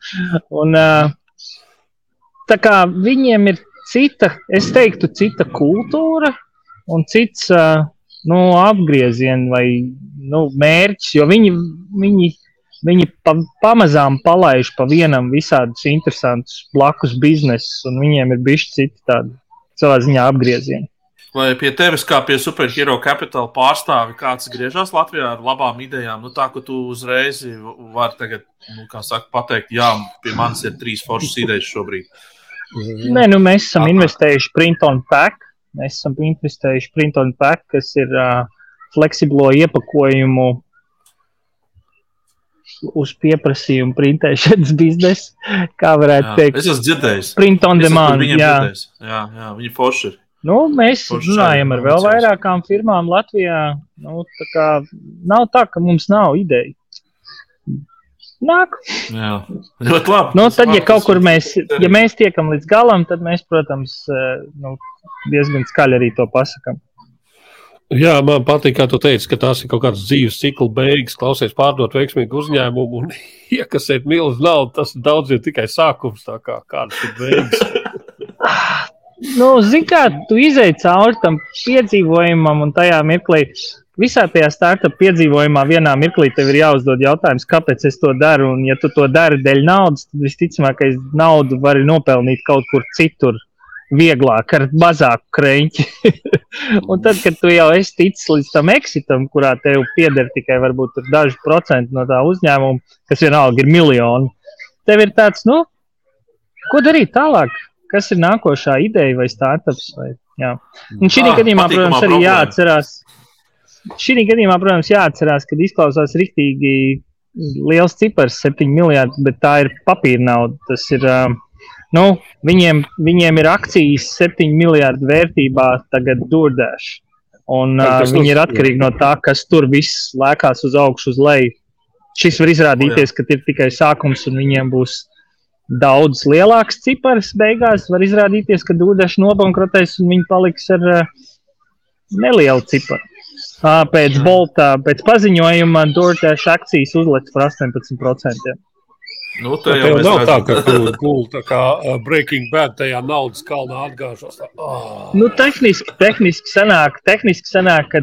un, uh, tā kā viņiem ir cita, es teiktu, cita kultūra un cits. Uh, nu, apgriezieni vai nu, mērķis, jo viņi, viņi, viņi pa, pamazām palaiž pa vienam visādus interesantus blakus biznesus, un viņiem ir bijuši citi tādi savā ziņā apgriezieni. Vai pie tevis, kā pie superhero kapitāla pārstāvi, kāds griežas Latvijā ar labām idejām? Nu, tā, ka tu uzreiz vari tagad, nu, kā saka, pateikt, jā, pie manis ir trīs foršas idejas šobrīd. Nē, nu, mēs esam Aha. investējuši print on pack, Mēs esam investējuši print on pack, kas ir uh, fleksiblo iepakojumu uz pieprasījumu printēšanas biznesa. Kā varētu jā, teikt, es esmu dzirdējis. Print on demand. Jā. jā, jā, viņi forši ir. Nu, mēs forši runājam ar vēl vairākām firmām Latvijā. Nu, tā kā, nav tā, ka mums nav ideja. Nāk. Jā, ļoti labi. Nu, tad, ja kaut kur mēs, ja mēs tiekam līdz galam, tad mēs, protams, nu, diezgan skaļi arī to pasakām. Jā, man patīk, kā tu teici, ka tās ir kaut kādas dzīves cikla beigas, klausies, pārdot veiksmīgu uzņēmumu un iekasēt milzu naudu. Tas daudz ir tikai sākums, tā kā kādas ir beigas. nu, Zini, kā tu izēji cauri tam piedzīvojumam un tajā mirklī. Visā tajā startup piedzīvojumā vienā mirklī tev ir jāuzdod jautājums, kāpēc es to daru. Un, ja tu to dari dēļ naudas, tad visticamāk, naudu vari nopelnīt kaut kur citur vieglāk, ar mazāku krēķi. un tad, kad tu jau esi ticis līdz tam exitam, kurā tev pieder tikai varbūt daži procenti no tā uzņēmuma, kas vienalga ir miljoni, tev ir tāds, nu, ko darīt tālāk? Kas ir nākošā ideja vai startups? Vai, jā. un šī ah, gadījumā, protams, arī problēma. jāatcerās. Šī gadījumā, protams, jāatcerās, ka izklausās rīktīgi liels cipars, 7 miljardi, bet tā ir papīra nauda. Tas ir Nu, viņiem, viņiem ir akcijas 7 miljardu vērtībā tagad Dūrdēš. Un, uh, viņi ir atkarīgi no tā, kas tur viss lēkās uz augšu, uz leju. Šis var izrādīties, ka ir tikai sākums, un viņiem būs daudz lielāks cipars beigās. Var izrādīties, ka Dūrdēš nobankrotēs un viņi paliks ar uh, nelielu ciparu. Pēc Bolta, pēc paziņojuma, Dūrdēš akcijas uzliks par 18%. Nu, tā jau nav redzam. tā, ka tu gulēji tā kā Breaking Bad tajā naudas kalnā atgāžos. Oh. nu, tehniski, tehniski sanāk, tehniski sanāk, ka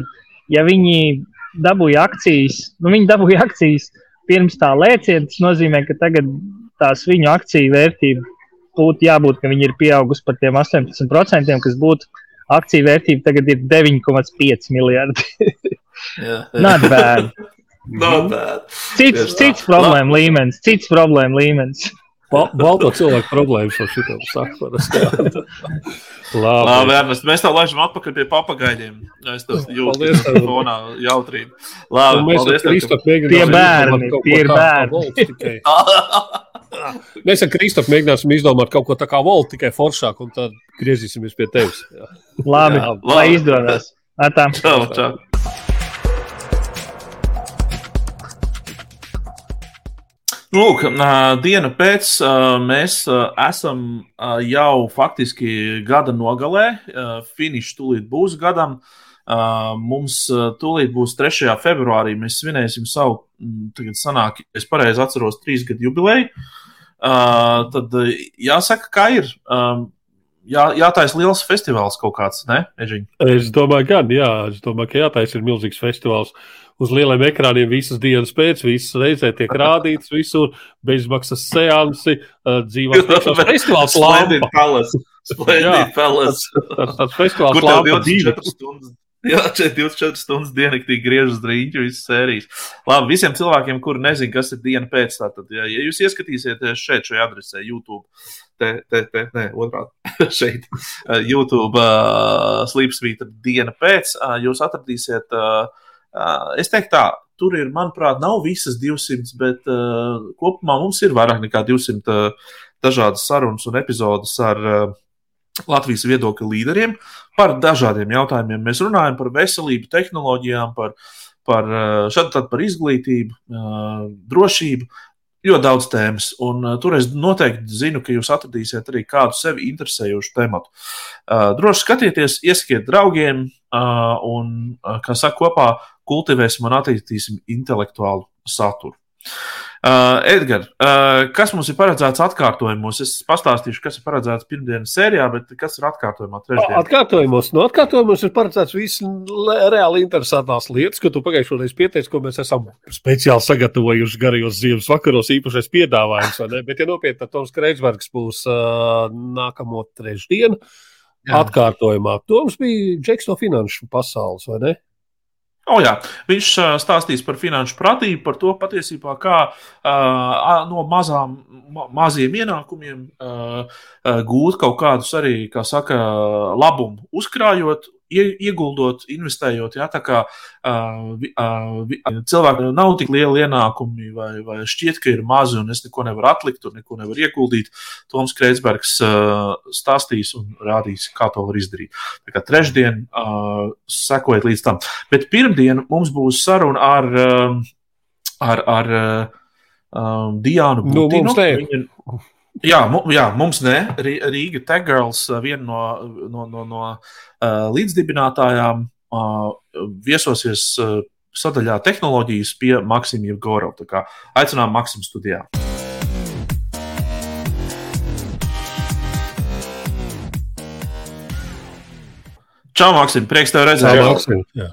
ja viņi dabūja akcijas, nu viņi dabūja akcijas pirms tā lēciena, tas nozīmē, ka tagad tās viņu akciju vērtība būtu jābūt, ka viņi ir pieaugusi par tiem 18%, kas būtu akciju vērtība tagad ir 9,5 miljardi. jā, jā. Not bad. Not mhm. bad. Cits, cits problēma līmenis, cits problēma līmenis. Balto cilvēku problēmas jau šitā saka. Labi, Labi Ernest, mēs tā laižam atpakaļ pie papagaļiem. Es to jūtu fonā jautrību. Labi, mēs paldies. Kristof, tie bērni, tie ir bērni. Mēs ar Kristofu mēģināsim izdomāt kaut ko tā kā voltu, tikai foršāk, un tad griezīsimies pie tevis. Jā. Labi, Jā, lai izdodas. Atā. Čau, čau. Nu, Lūk, diena pēc mēs esam jau faktiski gada nogalē. Finišs tūlīt būs gadam. Mums tūlīt būs 3. februārī. Mēs svinēsim savu, tagad sanāk, es pareizi atceros, trīs gadu jubileju. Tad jāsaka, kā ir. Jā, jātaisa liels festivāls kaut kāds, ne, Ežiņ? Es domāju, gan, jā, es domāju, ka jātaisa ir milzīgs festivāls. Uz lieliem ekrāniem visas dienas pēc, visas reizē tiek rādīts visur, bezmaksas seansi, dzīvās priekšās festivāls Splendid lampa. Palace. Splendid Palace. Tas tāds festivāls lampa divi. 24 stundas? Jā, 24 stundas diennaktī griežas drīņķi visas sērijas. Labi, visiem cilvēkiem, kuri nezina, kas ir diena pēc, tātad, ja, ja jūs ieskatīsieties šeit, šajā adresē, YouTube, te, te, te ne, otrādi, šeit, uh, YouTube uh, slīpsvīta diena pēc, uh, jūs atradīsiet, uh, uh, es teiktu tā, tur ir, manuprāt, nav visas 200, bet uh, kopumā mums ir vairāk nekā 200 uh, dažādas sarunas un epizodes ar uh, Latvijas viedokļu līderiem par dažādiem jautājumiem. Mēs runājam par veselību, tehnoloģijām, par, par, šad, par izglītību, drošību. Ļoti daudz tēmas, un uh, tur es noteikti zinu, ka jūs atradīsiet arī kādu sevi interesējošu tematu. Uh, droši skatieties, iesakiet draugiem, uh, un, uh, kā saka, kopā kultivēsim un attīstīsim intelektuālu saturu. Uh, Edgars, uh, kas mums ir paredzēts atkārtojumos? Es pastāstīšu, kas ir paredzēts pirmdienas sērijā, bet kas ir atkārtojumā trešdienā? Atkārtojumos, no atkārtojumos ir paredzēts visas le- reāli interesantās lietas, ko tu pagājušajā reizē pieteici, ko mēs esam speciāli sagatavojuši garajos ziemas vakaros, īpašais piedāvājums. vai ne? Bet, ja nopietni, tad Toms Kreitsbergs būs uh, nākamo trešdienu Jā. atkārtojumā. Toms bija Džeks no finanšu pasaules, vai ne? O, jā. Viņš stāstīs par finanšu pratību, par to patiesībā, kā uh, no mazām, ma maziem ienākumiem uh, uh, gūt kaut kādus arī, kā saka, labumu, uzkrājot, ieguldot, investējot. Jā, tā kā uh, uh, cilvēkiem nav tik liela ienākumi, vai, vai šķiet, ka ir mazi, un es neko nevaru atlikt, un neko nevaru ieguldīt. Toms Kreitsbergs uh, stāstīs un rādīs, kā to var izdarīt. Tā kā trešdien uh, sekojiet līdz tam. Bet pirmdien mums būs saruna ar, ar, ar um, Diānu Nu, Jā, jā, mums ne. Rī- Rīga Tech Girls, uh, viena no, no, no, no uh, līdzdibinātājām, uh, viesosies uh, sadaļā tehnoloģijas pie Maksima kā aicinām Maksimu studijā. Čau, Maksim, prieks tev redzēt. Jā, Maksim, jā.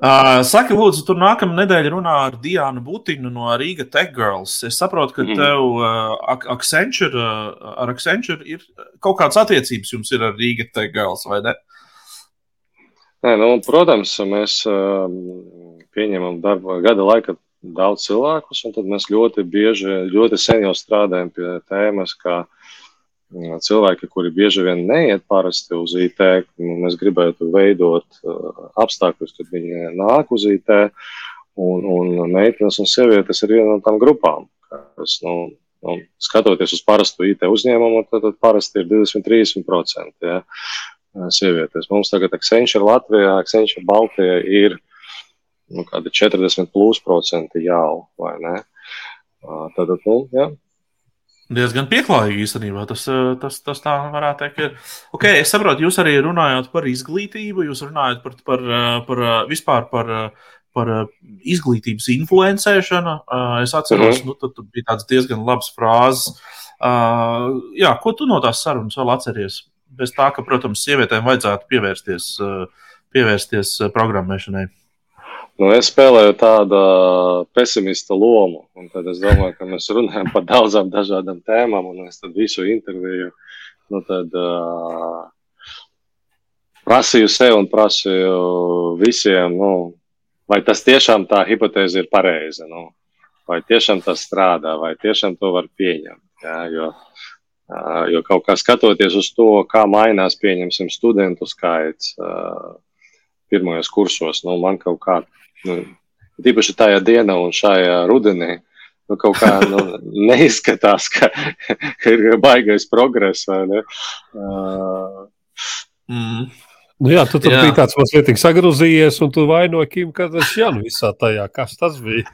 Uh, saki, lūdzu, tur nākamā nedēļa runā ar Diānu Butinu no Riga Tech Girls. Es saprotu, ka Mhm. tev uh, Ac- Accenture, uh, ar Accenture ir kaut kādas attiecības jums ir ar Riga Tech Girls, vai ne? Nē, nu, protams, mēs um, pieņemam darba gada laikā daudz cilvēkus, un tad mēs ļoti bieži, ļoti sen jau strādājam pie tēmas, kā mm, cilvēki, kuri bieži vien neiet parasti uz IT, nu, mēs gribētu veidot uh, apstākļus, kad viņi nāk uz IT, un, un meitenes un sievietes ir viena no tām grupām, kas, nu, nu, skatoties uz parastu IT uzņēmumu, tad, tad parasti ir 20-30%. Ja? sievietes. Mums tagad Accenture Latvijā, Accenture Baltijā ir nu, kādi 40 plus procenti jau, vai ne? Ā, Tad, nu, jā. Diezgan pieklājīgi īstenībā. Tas, uh, tas, tas tā varētu teikt. Ir. Okay, es saprotu, jūs arī runājat par izglītību, jūs runājat par, par, uh, par uh, vispār par, par izglītības influencēšanu. Es atceros, Mhm. nu, tad, tad bija tāds diezgan labs frāzes. Jā, ko tu no tās sarunas vēl atceries? Bez tā, ka, protams, sievietēm vajadzētu pievērsties, pievērsties programmēšanai. Nu, es spēlēju tādu pesimista lomu, un tad es domāju, ka mēs runājam par daudzām dažādām tēmām, un es visu interviju nu, tad, uh, prasīju sev un prasīju visiem, nu, vai tas tiešām tā hipotēze ir pareiza, nu, vai tiešām tas strādā, vai tiešām to var pieņemt. Jā, jo, uh, jo kaut kā skatoties uz to, kā mainās, pieņemsim, studentu skaits uh, pirmajos kursos, nu, man kaut kā, nu, tīpaši tajā dienā un šajā rudenī, nu, kaut kā nu, neizskatās, ka, ka ir baigais progress. Uh, Mm. Nu jā, tu tur jā. biji tāds mazliet sagrozījies, un tu vainoji Kim Kardashianu visā tajā. Kas tas bija?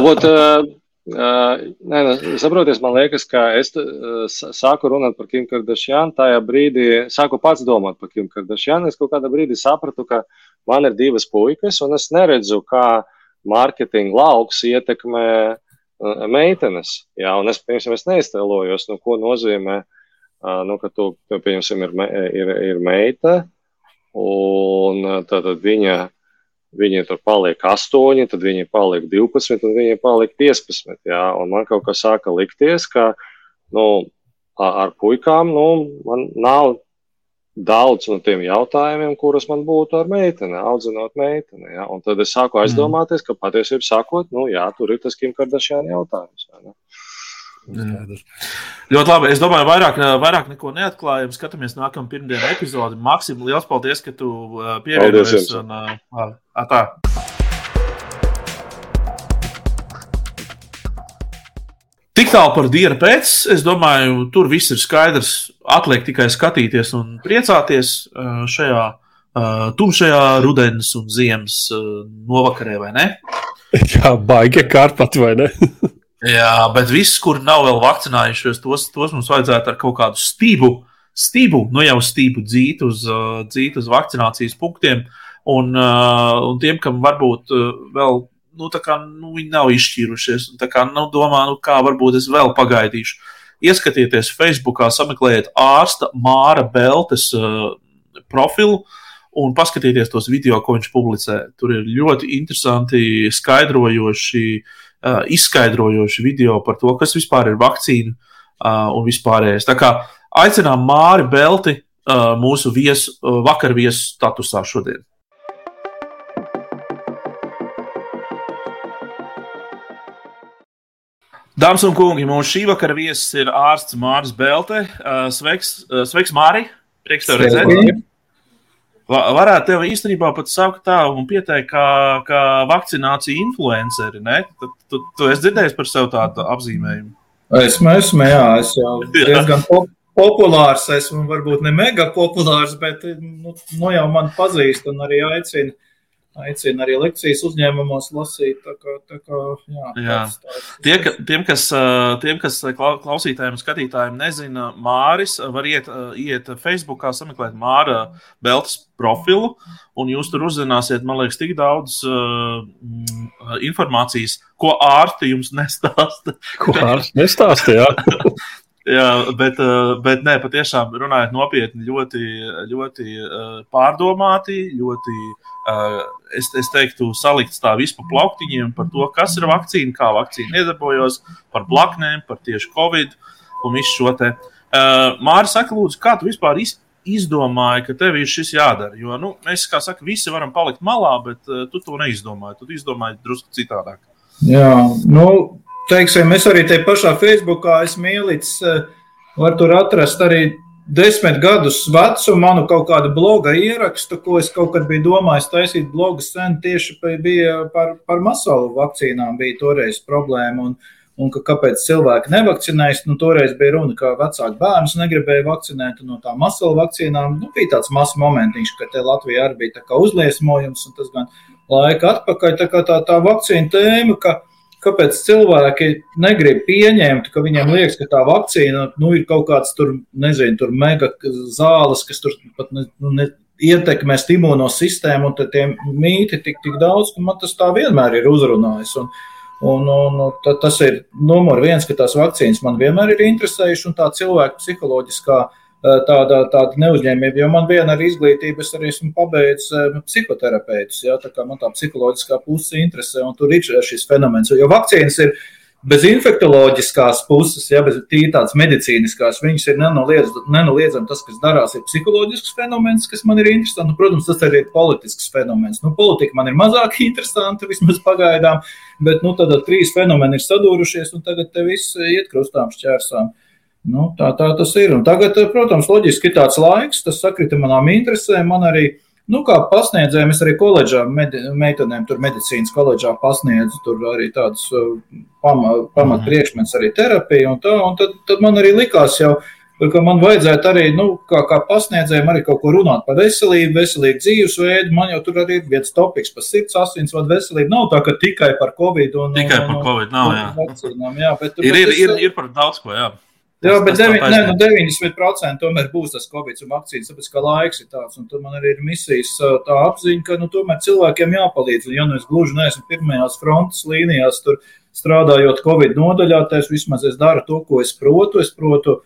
Ot, uh, uh, nē, nu, saproties, man liekas, ka es uh, sāku runāt par Kim Kardashianu. Tajā brīdī sāku pats domāt par Kim Kardashianu. Es kaut kādā brīdī sapratu, ka man ir divas puikas, un es neredzu, kā mārketinga lauks ietekmē uh, meitenes. Jā, un es, piemēram, es neiztēlojos, nu, ko nozīmē, nu, ka tu, piemēram, ir, ir, ir meita Un tātad viņa, viņa tur paliek 8, tad viņa paliek 12, un viņa paliek 15. Jā, un man kaut kā sāka likties, ka nu, ar puikām nu, man nav daudz no tiem jautājumiem, kurus man būtu ar meiteni, audzinot meiteni. Ja? Un tad es sāku aizdomāties, ka patiesībā sakot, nu, jā, tur ir tas Kim Kardashian jautājums. Ja, Skaidrs. Ļoti labi. Es domāju, vairāk, vairāk neko neatklājam. Skatāmies nākamā pirmdienu epizodi. Maksim, liels paldies, ka tu pievienojies. Un, uh, tā. Tik tālu par dienu pēc. Es domāju, tur viss ir skaidrs. Atliek tikai skatīties un priecāties šajā tumšajā rudens un ziemas novakarē, vai ne? Jā, baigi kārpat, vai ne? Jā, bet viss, kur nav vēl vakcinējušies, tos, tos mums vajadzētu ar kaut kādu stību, stību nu jau stību dzīt uz, uh, dzīt uz vakcinācijas punktiem. Un, uh, un tiem, kam varbūt uh, vēl nu, kā, nu, viņi nav izšķīrušies, un kā, nu, domā, nu, kā varbūt es vēl pagaidīšu. Ieskatieties Facebook, sameklējiet ārsta Māra Beltes profilu un paskatieties tos video, ko viņš publicē. Tur ir ļoti interesanti, skaidrojoši uh, uh, izskaidrojoši video par to, kas vispār ir vakcīna uh, un vispārējais. Tā kā aicinām Māri Belti uh, mūsu viesu, uh, vakar viesu statusā šodien. Dāmas un kungi, mūsu šī vakara viesis ir ārsts Mārcis Belte. Sveiks, sveiks Māri! Prieks tev redzēt! Varētu tev īstenībā pat saukt tā un pieteikt, kā, kā vakcinācija influenceri. Ne? Tu, tu, tu esi dzirdējis par sevi tādu apzīmējumu? Esmu, esmu, jā, es jau diezgan pop populārs, esmu varbūt ne mega populārs, bet nu, nu jau man pazīst un arī aicina aicina arī lekcijas uzņēmumos lasīt. Tā kā, tā kā, jā, jā. Tāds, tāds, Tie, ka, tiem, kas, tiem, kas klausītājiem un skatītājiem nezina, Māris var iet, iet Facebookā, sameklēt Māra Beltas profilu, un jūs tur uzzināsiet, man liekas, tik daudz uh, informācijas, ko ārsti jums nestāsta. Ko ārsti nestāsta, jā. Jā, bet, bet nē, patiešām runājot nopietni, ļoti, ļoti pārdomāti, ļoti es, es teiktu, salikts tā visu pa plauktiņiem par to, kas ir vakcīna, kā vakcīna iedarbojas, par blaknēm, par tieši covid un visu šo te. Uh, Māri, saka, lūdzu, kā tu vispār iz, izdomāji, ka tev ir šis jādara? Jo nu, mēs, kā saka, visi varam palikt malā, bet tu to neizdomāji. Tu izdomāji drusku citādāk. Jā, nu, teiksim, es arī te pašā Facebookā esmu ielicis, uh, var tur atrast arī desmit gadus vecu manu kaut kādu bloga ierakstu, ko es kaut kad biju domājis taisīt blogu sen tieši bija par, par masalu vakcīnām bija toreiz problēma. Un, un ka kāpēc cilvēki nevakcinējas. Nu, toreiz bija runa, ka vecāki bērnus negribēja vakcinēt, no tām masalu vakcīnām nu, bija tāds mazs momentiņš, ka te Latvijā arī bija uzliesmojums, un tas gan laika atpakaļ. Tā kā tā, tā vakcīna tēma, ka kāpēc cilvēki negrib pieņemt, ka viņiem liekas, ka tā vakcīna nu, ir kaut kāds tur, nezinu, tur mega zāles, kas tur pat ne, nu, ne, ietekmēs imuno sistēmu, un tie mīti tik, tik daudz, ka man tas tā vienmēr ir uzrunājis. Un, un, un tas ir numur viens, ka tās vakcīnas man vienmēr ir interesējušas, un tā cilvēka psiholoģiskā uh, tāda, tāda neuzņēmība. Jo man viena ir izglītība, es arī esmu pabeidzis psihoterapeits. Ja, tā kā man tā psiholoģiskā puse interesē, un tur ir šis fenomens. Jo vakcīnas ir bez infektuoloģiskās puses, ja bez tīri tādas medicīniskās, viņas ir nenoliedzami nenoliedzam tas, kas darās, ir psiholoģisks fenomens, kas man ir interesants. Nu, protams, tas arī ir politisks fenomens. Nu, politika man ir mazāk interesanta, vismaz pagaidām, bet nu, tad trīs fenomeni ir sadūrušies, un tagad te viss iet krustām šķērsām. Nu, tā, tā tas ir. Un tagad, protams, loģiski ir tāds laiks, tas sakrita manām interesēm. Man arī, nu, kā pasniedzējiem, es arī koledžā, med, meitenēm tur medicīnas koledžā pasniedzu, tur arī tādas uh, pamat, pamat mhm. arī terapija un tā. Un tad, tad man arī likās jau ka man vajadzētu arī, nu, kā, kā pasniedzējiem, arī kaut ko runāt par veselību, veselīgu dzīvesveidu. Man jau tur arī ir viens topiks par sirds asinsvadu veselību. Nav tā, ka tikai par covid un tikai un, par covid nav. Jā. Vakcīnām, jā, bet, ir, bet ir, es, ir, ir par daudz ko. Jā. Jā, bet tas tā 9, ne, taisnība. nu 90% tomēr būs tas covid un vakcīnas, tāpēc ka laiks ir tāds. Un tur man arī ir misijas tā apziņa, ka nu, tomēr cilvēkiem jāpalīdz. Un, ja nu es gluži neesmu pirmajās frontes līnijās, tur strādājot covid nodaļā, tad vismaz es daru to, ko es protu. Es protu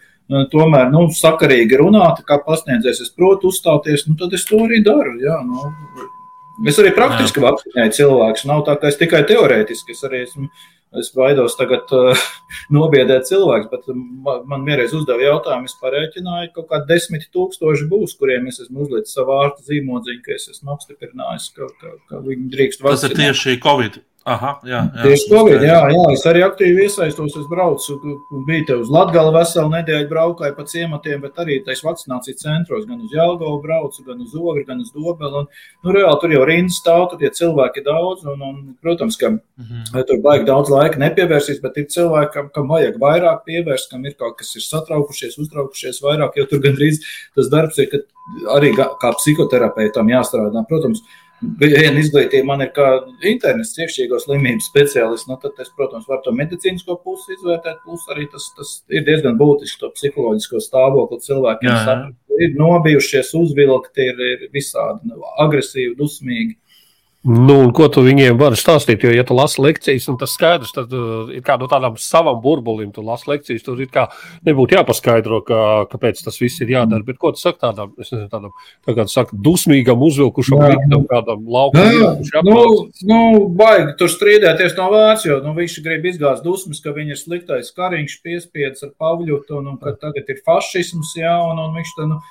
tomēr nu, sakarīgi runāt, kā pasniedzējs, es protu uzstāties, nu, tad es to arī daru. Jā, nu. Es arī praktiski vakcinēju cilvēkus. Nav tā, ka es tikai teorētiski. Es arī esmu Es baidos tagad uh, nobiedēt cilvēkus, bet ma- man vienreiz uzdeva jautājumu, es parēķināju, ka kaut kādi desmit tūkstoši būs, kuriem es esmu uzlicis savu ārsta zīmodziņu, ka es esmu apstiprinājis, ka, ka, ka viņi drīkst Tas ir vakcinēt. tieši covid. Aha, jā, jā, Tieši Covid, jā, jā, es arī aktīvi iesaistos. Es braucu, biju te uz Latviju veselu nedēļu, braukāju pa ciematiem, bet arī tais vakcinācijas centros, gan uz Jālgavu braucu, gan uz Ogri, gan uz Dobelu. Un, nu, reāli tur jau rindas stāv, tur tie cilvēki daudz, un, un protams, ka Mhm. tur baigi daudz laika nepievērsīs, bet ir cilvēki, kam, kam vajag vairāk pievērst, kam ir kaut kas ir satraukušies, uztraukušies vairāk, jo tur gandrīz tas darbs ir, ka arī kā psihoterapeitam jāstrādā. Protams, viena izglītība man ir kā internets iekšķīgo slimību speciālists, nu, tad es, protams, varu to medicīnisko pusi izvērtēt, plus arī tas, tas ir diezgan būtiski to psiholoģisko stāvokli cilvēkiem. Jā, jā. Ir nobijušies, uzvilkti, ir, ir visādi nu, agresīvi, dusmīgi. Nu, un ko tu viņiem vari stāstīt? Jo, ja tu lasi lekcijas, un tas skaidrs, tad uh, ir kā no tādam savam burbulim, tu lasi lekcijas, tur ir kā nebūtu jāpaskaidro, ka, kāpēc tas viss ir jādara. Bet ko tu saki tādam, es nezinu, tādam, tā kā tu saki, dusmīgam, uzvilkušam liktam, kādam laukam? Jā, nu, nu, baigi tur strīdēties no vārds, jo nu, viņš grib izgāzt dusmas, ka viņa ir sliktais kariņš, piespiedz ar Pavļutu, un, ka tagad ir fašisms, jā, un, un viņš tā, nu,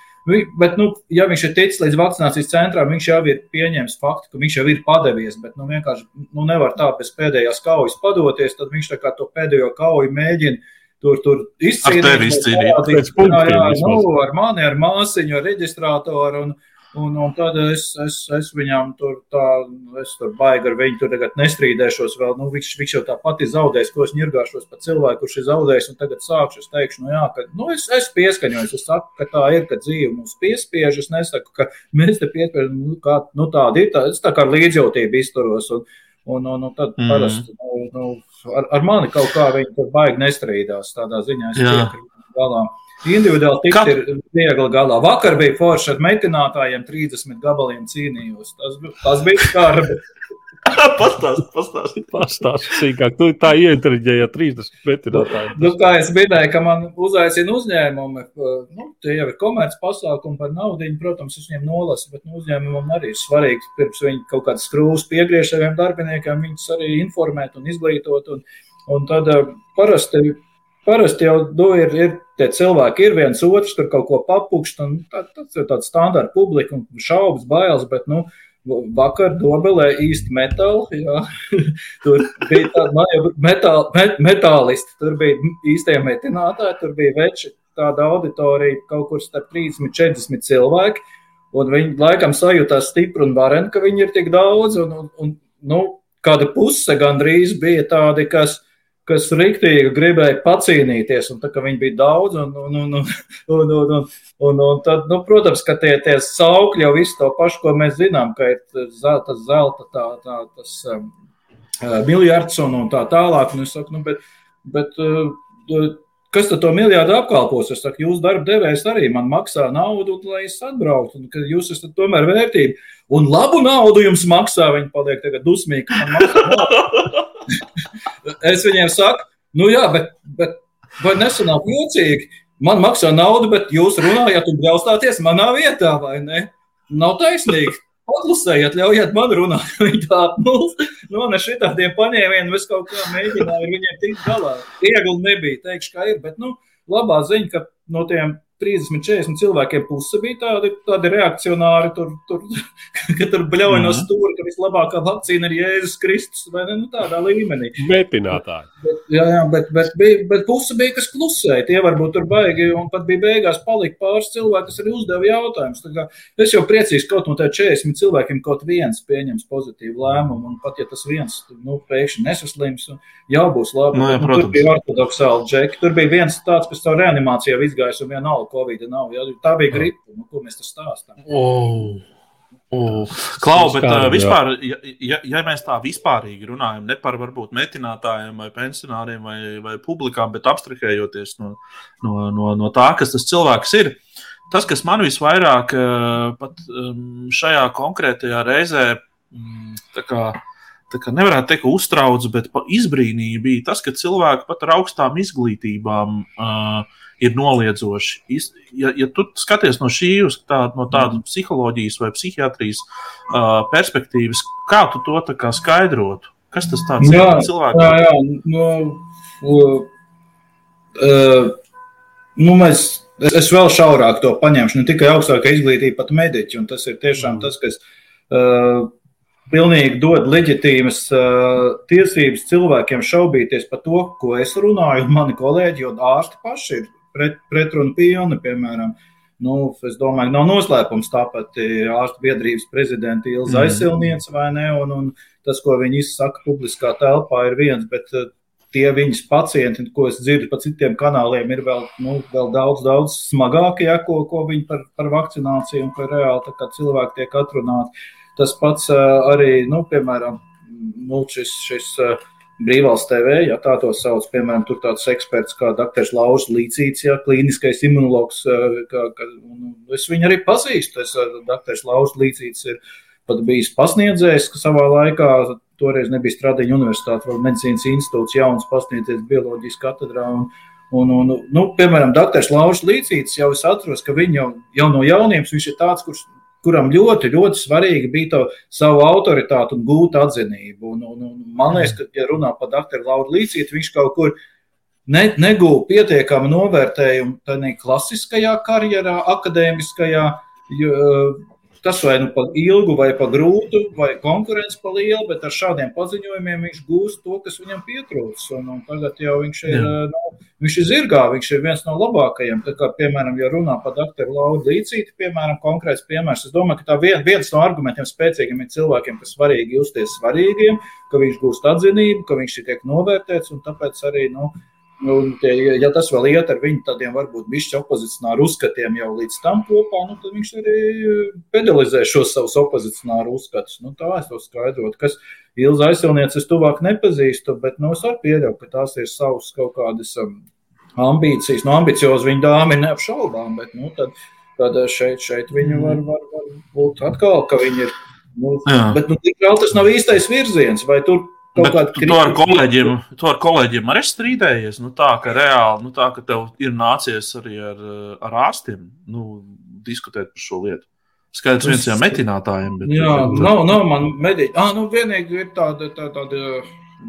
bet, nu, ja viņš ir ticis līdz vakcinācijas centram, viņš jau ir pieņēmis faktu, ka viņš jau ir padevies, bet, nu, vienkārši, nu, nevar tā bez pēdējās kaujas padoties, tad viņš to pēdējo kauju mēģina tur, tur izcīnīt. Ar tevi izcīnīt. Pēc jā, jā, vismaz. nu, ar mani, ar māsiņu, ar reģistrātoru, un, Un, un tad es, es, es viņam tur tā, es tur baigi ar viņu tur tagad nestrīdēšos vēl. Nu, viņš, viņš jau tāpat ir zaudējis, ko es ņirgāšos par cilvēku, kurš ir zaudējis. Un tagad sākšu, es teikšu, nu jā, ka, nu, es, es pieskaņojos, es saku, ka tā ir, ka dzīve mums piespiež. Es nesaku, ka mēs te piespiežam, nu, kā, nu tāda ir, tā, es tā kā ar līdzjūtību izturos. Un, un, un, un tad mm. parasti nu, nu, ar, ar mani kaut kā viņi tur baigi nestrīdās. Tādā ziņā es piekrītu galā. Individuāli tikt Kā- ir viegli galā. Vakar bija forši ar metinātājiem, 30 gabaliem cīnījos. Tas, tas bija skarbi. pastāst, pastāst. Pastāsti sīkāk, tu tā ieintriģēji ar 30 metinātāju. Nu, kā es minēju, ka man uzaicina uzņēmumi, nu, tie jau ir komerces pasākumi par naudu. Protams, es viņiem nolasu, bet nu, uzņēmumam arī ir svarīgi, pirms viņi kaut kādas skrūves piegriež saviem darbiniekiem, viņus arī informēt un izglītot. Un, un tad eh, parasti, parasti jau nu, ir, ir tie cilvēki, ir viens otrs, tur kaut ko papukšt. un tā- Tas ir tāds standarta publika un šaubas, bailes. Bet, nu, Vakar Dobelē īsti metāli. jā. Tur bija jau metāl, met, metālisti, tur bija īstie metinātāji, tur bija veči, tāda auditorija kaut kur starp 30 un 40 cilvēki. Un viņi laikam sajūtās stipri un vareni, ka viņi ir tik daudz. Un, un, un, nu, kāda puse gandrīz bija tādi, kas, kas riktīgi gribēja pacīnīties, un tā kā viņi bija daudz, un, un, un, un, un, un, un, un, un tad, nu, protams, ka tie, tie saukļi jau visu to pašu, ko mēs zinām, ka ir tas zelta, tā, tā, tas um, uh, miljards un, un tā tālāk, un es saku, nu, bet, bet uh, kas tad to miljardu apkalpos? Es saku, jūs darba devējs arī man maksā naudu, lai es atbrauktu, un ka jūs esat tomēr vērtība. Un labu naudu jums maksā, viņi paliek tagad dusmīgi, ka man maksā naudu. Es viņiem saku, nu jā, bet, bet vai nesanāk jocīgi? Man maksā naudu, bet jūs runājat un bļaustāties manā vietā, vai ne? Nav taisnīgi. Paklusējiet, ļaujiet man runāt. Viņi tā, nu, nu ne šitādiem paņēmieniem, es kaut kā mēģināju ar viņiem tikt galā. Viegli nebija, teikšu, kā ir, bet, nu, labā ziņa, ka no tiem 30, 40 cilvēkiem puse bija tādi, tādi reakcionāri, tur, tur, ka tur bļauj no Mhm. stūra, ka vislabākā vakcīna ir Jēzus Kristus, vai ne, nu, tādā līmenī. Metinātāji. Bet, jā, jā, bet, bet, bija, bet puse bija, kas klusēja. Tie varbūt tur baigi, un pat bija beigās palika pāris cilvēki, kas arī uzdeva jautājumus. Es jau priecīgs, ka kaut no tiem 40 cilvēkiem kaut viens pieņems pozitīvu lēmumu, un pat ja tas viens nu, pēkšņi nesaslims, jau būs labi. Nu, jā, nu, tur bija ortodoksāli džeki. Tur bija viens tāds, kas caur reanimācijā izgājis, un vienalga Covid nav. Jā, tā bija gripa, nu, ko mēs tas stāstām. Oh. Klau, bet uh, vispār, ja, ja, ja mēs tā vispārīgi runājam, ne par varbūt metinātājiem vai pensionāriem vai, vai publikām, bet abstrahējoties no, no, no, no tā, kas tas cilvēks ir, tas, kas man visvairāk pat šajā konkrētajā reizē tā kā, tā kā nevarētu teikt, uztrauc, bet izbrīnīja bija tas, ka cilvēki pat ar augstām izglītībām uh, ir noliedzoši. Ja, ja tu skaties no šī tā, no tādas psiholoģijas vai psihiatrijas uh, perspektīvas, kā tu to kā skaidrotu? Kas tas tāds jā, ir cilvēks? Jā, jā, nu, uh, nu mēs, es, es vēl šaurāk to paņemšu, ne tikai augstākā izglītība, pat mediķi, un tas ir tiešām mm. tas, kas uh, pilnīgi dod leģitīmas uh, tiesības cilvēkiem šaubīties par to, ko es runāju, un mani kolēģi, jo ārsti paši ir pret, pretrunu pilni. Piemēram, nu, es domāju, nav noslēpums tāpat ārstu biedrības prezidenta Ilza mm. aizsilniece vai ne, un, un tas, ko viņi izsaka publiskā telpā, ir viens, bet uh, tie viņas pacienti, ko es dzirdu pa citiem kanāliem, ir vēl, nu, vēl daudz, daudz smagākie, ja, ko, ko viņi par, par vakcināciju un par reāli cilvēki tiek atrunāti. Tas pats uh, arī, nu, piemēram, nu, šis, šis uh, Brīvvalsts TV, ja tā to sauc, piemēram, tur tāds eksperts kā dr. Lauris Līcīts, ja klīniskais imunologs, eh, kā, kā, es viņu arī pazīstu, es eh, dr. Lauris Līcīts ir pat bijis pasniedzējs, ka savā laikā toreiz nebija Stradiņa universitāte, vēl medicīnas institūts, jauns pasniedzējs bioloģijas katedrā, un, Un, un, nu, piemēram, Dr. Lauris Līsīts jau es atceros, ka viņš jau, jau no jaunības viņš ir tāds, kurš kuram ļoti, ļoti svarīgi bija to savu autoritāti un gūt atzinību. Un, un, un man liekas, ka, ja runā par doktoru Lauru Līsītu, viņš kaut kur ne, negūda pietiekamu novērtējumu tādā klasiskajā karjerā, akadēmiskajā. Jo, tas vai nu par ilgu, vai par grūtu, vai konkurence par lielu, bet ar šādiem paziņojumiem viņš gūst to, kas viņam pietrūks. Un, un tagad jau viņš ir, Jā. Viņš ir zirgā, viņš ir viens no labākajiem. Tā kā, piemēram, ja runā par doktoru Laudu Līcīti, piemēram, konkrēts piemērs, es domāju, ka tā vien, viens no argumentiem spēcīgiem ir cilvēkiem, kas svarīgi justies svarīgiem, ka viņš gūst atzinību, ka viņš tiek novērtēts, un tāpēc arī, nu, Un, ja tas vēl iet ar viņu tādiem varbūt bišķi opozicionāru uzskatiem jau līdz tam kopā, nu, tad viņš arī pedalizē šos savus opozicionāru uzskatus. Nu, tā es to skaidrotu, kas Ilza aizsilnieces es tuvāk nepazīstu, bet nu, es varu pieļaut, ka tās ir savas kaut kādas um, ambīcijas. Nu, ambiciozi viņa dāma ir neapšaubām, bet nu, tad, tad šeit, šeit viņa var, var, var būt atkal, ka viņa ir. Nu, Jā. bet nu, tas nav īstais virziens, vai tur Tu to ar kolēģiem, to ar kolēģiem arī strīdējies. Nu, tā ka reāli, nu, tā ka tev ir nācies arī ar, ar ārstiem nu, diskutēt par šo lietu. Skaidrs, viens no metinātājiem. Bet, jā, bet, nav, nav man medīt. Ah, nu, vienīgi ir tāda, tā, tāda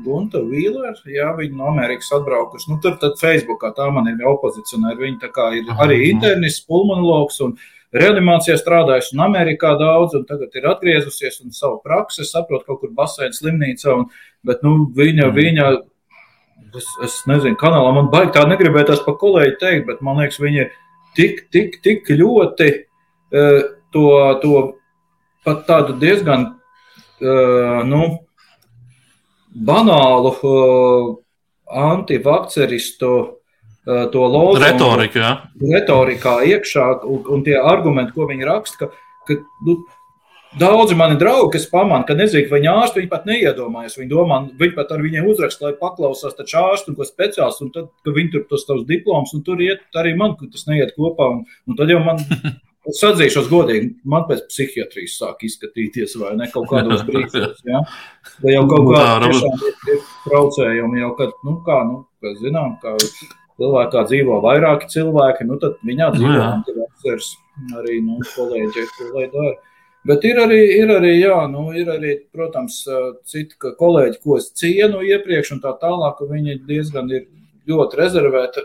Gunta Vīlera, jā, viņa no Amerikas atbraukusi. Nu, tur tad Facebookā tā man ir opozicionāri. Viņa tā kā ir arī internists, pulmonologs un reanimācijā strādājusi un Amerikā daudz, un tagad ir atgriezusies un savu praksi, saprot, kaut kur basēna slimnīcā. Un, Bet nu, viņa, mm. viņa es, es nezinu, kanālā man baigi tā negribēties pa kolēģi teikt, bet man liekas, viņa ir tik, tik, tik ļoti uh, to, to pat tādu diezgan uh, nu, banālu uh, antivakceristu to loģiku. Retorika, retorikā iekšā, un, un tie argumenti, ko viņi raksta, ka, ka nu, Daudzi mani draugi, kas pamana, ka nezinu, vai viņa ārsti viņi pat neiedomājas. Viņi domā, viņi pat ar viņiem uzrakst, lai paklausās taču ārstu un ko speciālistu, un tad, ka viņi tur tos savus diplomus, un tur iet arī man, ka tas neiet kopā. Un, un tad jau man, es atzīšos godīgi, man pēc psihiatrijas sāk izskatīties, vai ne kaut kādos brīžos. Ja? Vai jau kaut tiešām ir traucējumi, jau kad, nu kā, nu, kā zinām, kā cilvēkā dzīvo vairāki cilvēki, nu tad viņā dzīvo antivakcers arī, nu, kolēģi, ko lai dara. Bet ir arī, ir arī, jā, nu, ir arī protams, citi kolēģi, ko es cienu iepriekš, un tā tālāk, viņi diezgan ir ļoti rezervēti.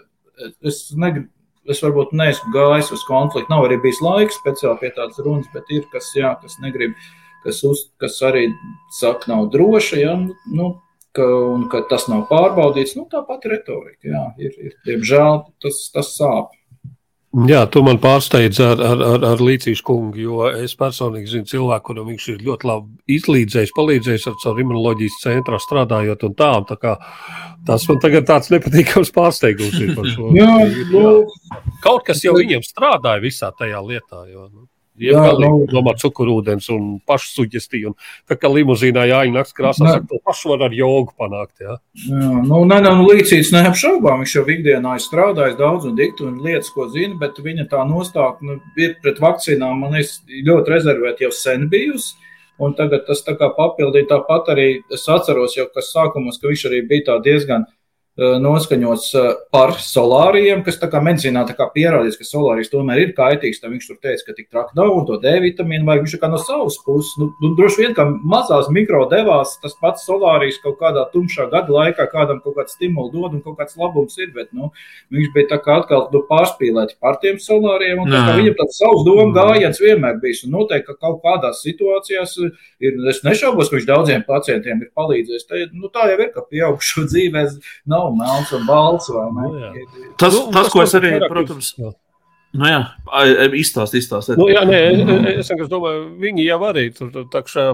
Es, negribu, es varbūt neesmu gājis uz konfliktu, nav arī bijis laiks speciāli pie tādas runas, bet ir kas, jā, kas negrib, kas, uz, kas arī saka, nav droši. Jā, nu, ka, un ka tas nav pārbaudīts. Nu, tā pati retorika, jā, ir, ir diemžēl tas, tas sāp. Jā, tu man pārsteidz ar, ar, ar, ar Līcijas kungu, jo es personīgi zinu cilvēku, kuram viņš ir ļoti labi izlīdzējis, palīdzējis ar savu imunoloģijas centrā strādājot un tā. Un tā kā, tas man tagad tāds nepatīkams pārsteigums ir par šo. Jā, nu, Kaut kas jau viņiem strādāja visā tajā lietā. Jo, nu. Jā, Jā, nu- domā, cukurūdens un pašsuģestija. Un tā kā limuzīnā jāņem naktas krāsā, Nē. saka, to pašu var ar jogu panākt. Jā. Jā, nu, nē, nē, nu, līdzīgs neapšaubām. Viņš jau ikdienā ir strādājis daudz un diktu un lietas, ko zina, bet viņa tā nostāja nu, ir pret vakcīnām. Man ir ļoti rezervēta jau sen bijusi. Un tagad tas tā kā papildīja tāpat arī. Es atceros jau, kas sākumos, ka viņš arī bija tā diezgan noskaņots eh, par solāriem, kas tā kā medicīnā tā kā pierādījis, ka solārijas tomēr ir kaitīgs. Tad viņš tur teica, ka tik traki nav un to D vitamīnu vajag. Viņš kā no savas puses, nu, nu droši vien, ka mazās mikro devās tas pats solārijas kaut kādā tumšā gada laikā kādam kaut kāds stimulu dod un kaut kāds labums ir, bet nu, viņš bija tā kā atkal nu, pārspīlēti par tiem solāriem. un tā kā. Viņam tāds savs domu gājiens vienmēr bijis. Un noteikti, ka kaut kādās situācijās ir, es nešaubos, ka viņš daudziem pacientiem ir palīdzējis. Tā, nu, tā jau ir, ka pieaugušo dzīvē nav melns un balts. Nu. Ir- Tas, Nu, tas, ko es arī, protams, nu jā, izstāst, izstāst. Nu, jā, nē, es, es domāju, viņi jau arī tur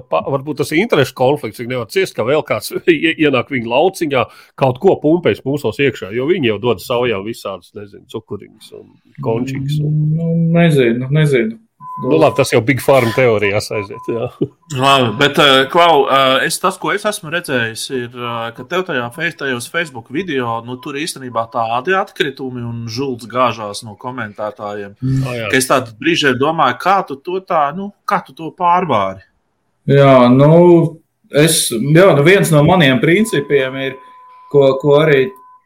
pa- varbūt tas ir interešu konflikts. Viņi nevar ciest, ka vēl kāds ie- ienāk viņa lauciņā, kaut ko pumpēs mūsos iekšā, jo viņi jau dod savām visādas, nezinu, cukuriņas un končiņas. Un... Nu, nezinu, nezinu. Nu, labi, tas jau Big Farm teorijās aiziet. Jā. Labi, bet, uh, Klau, uh, es, tas, ko es esmu redzējis, ir, uh, ka tev tajā tajos Facebook video, nu, tur īstenībā tādi atkritumi un žults gāžās no komentētājiem. Ah, jā. Ka es tādā brīžā domāju, kā tu to tā, nu, kā tu to pārvari. Jā, nu, es, jā, nu viens no maniem principiem ir, ko, ko arī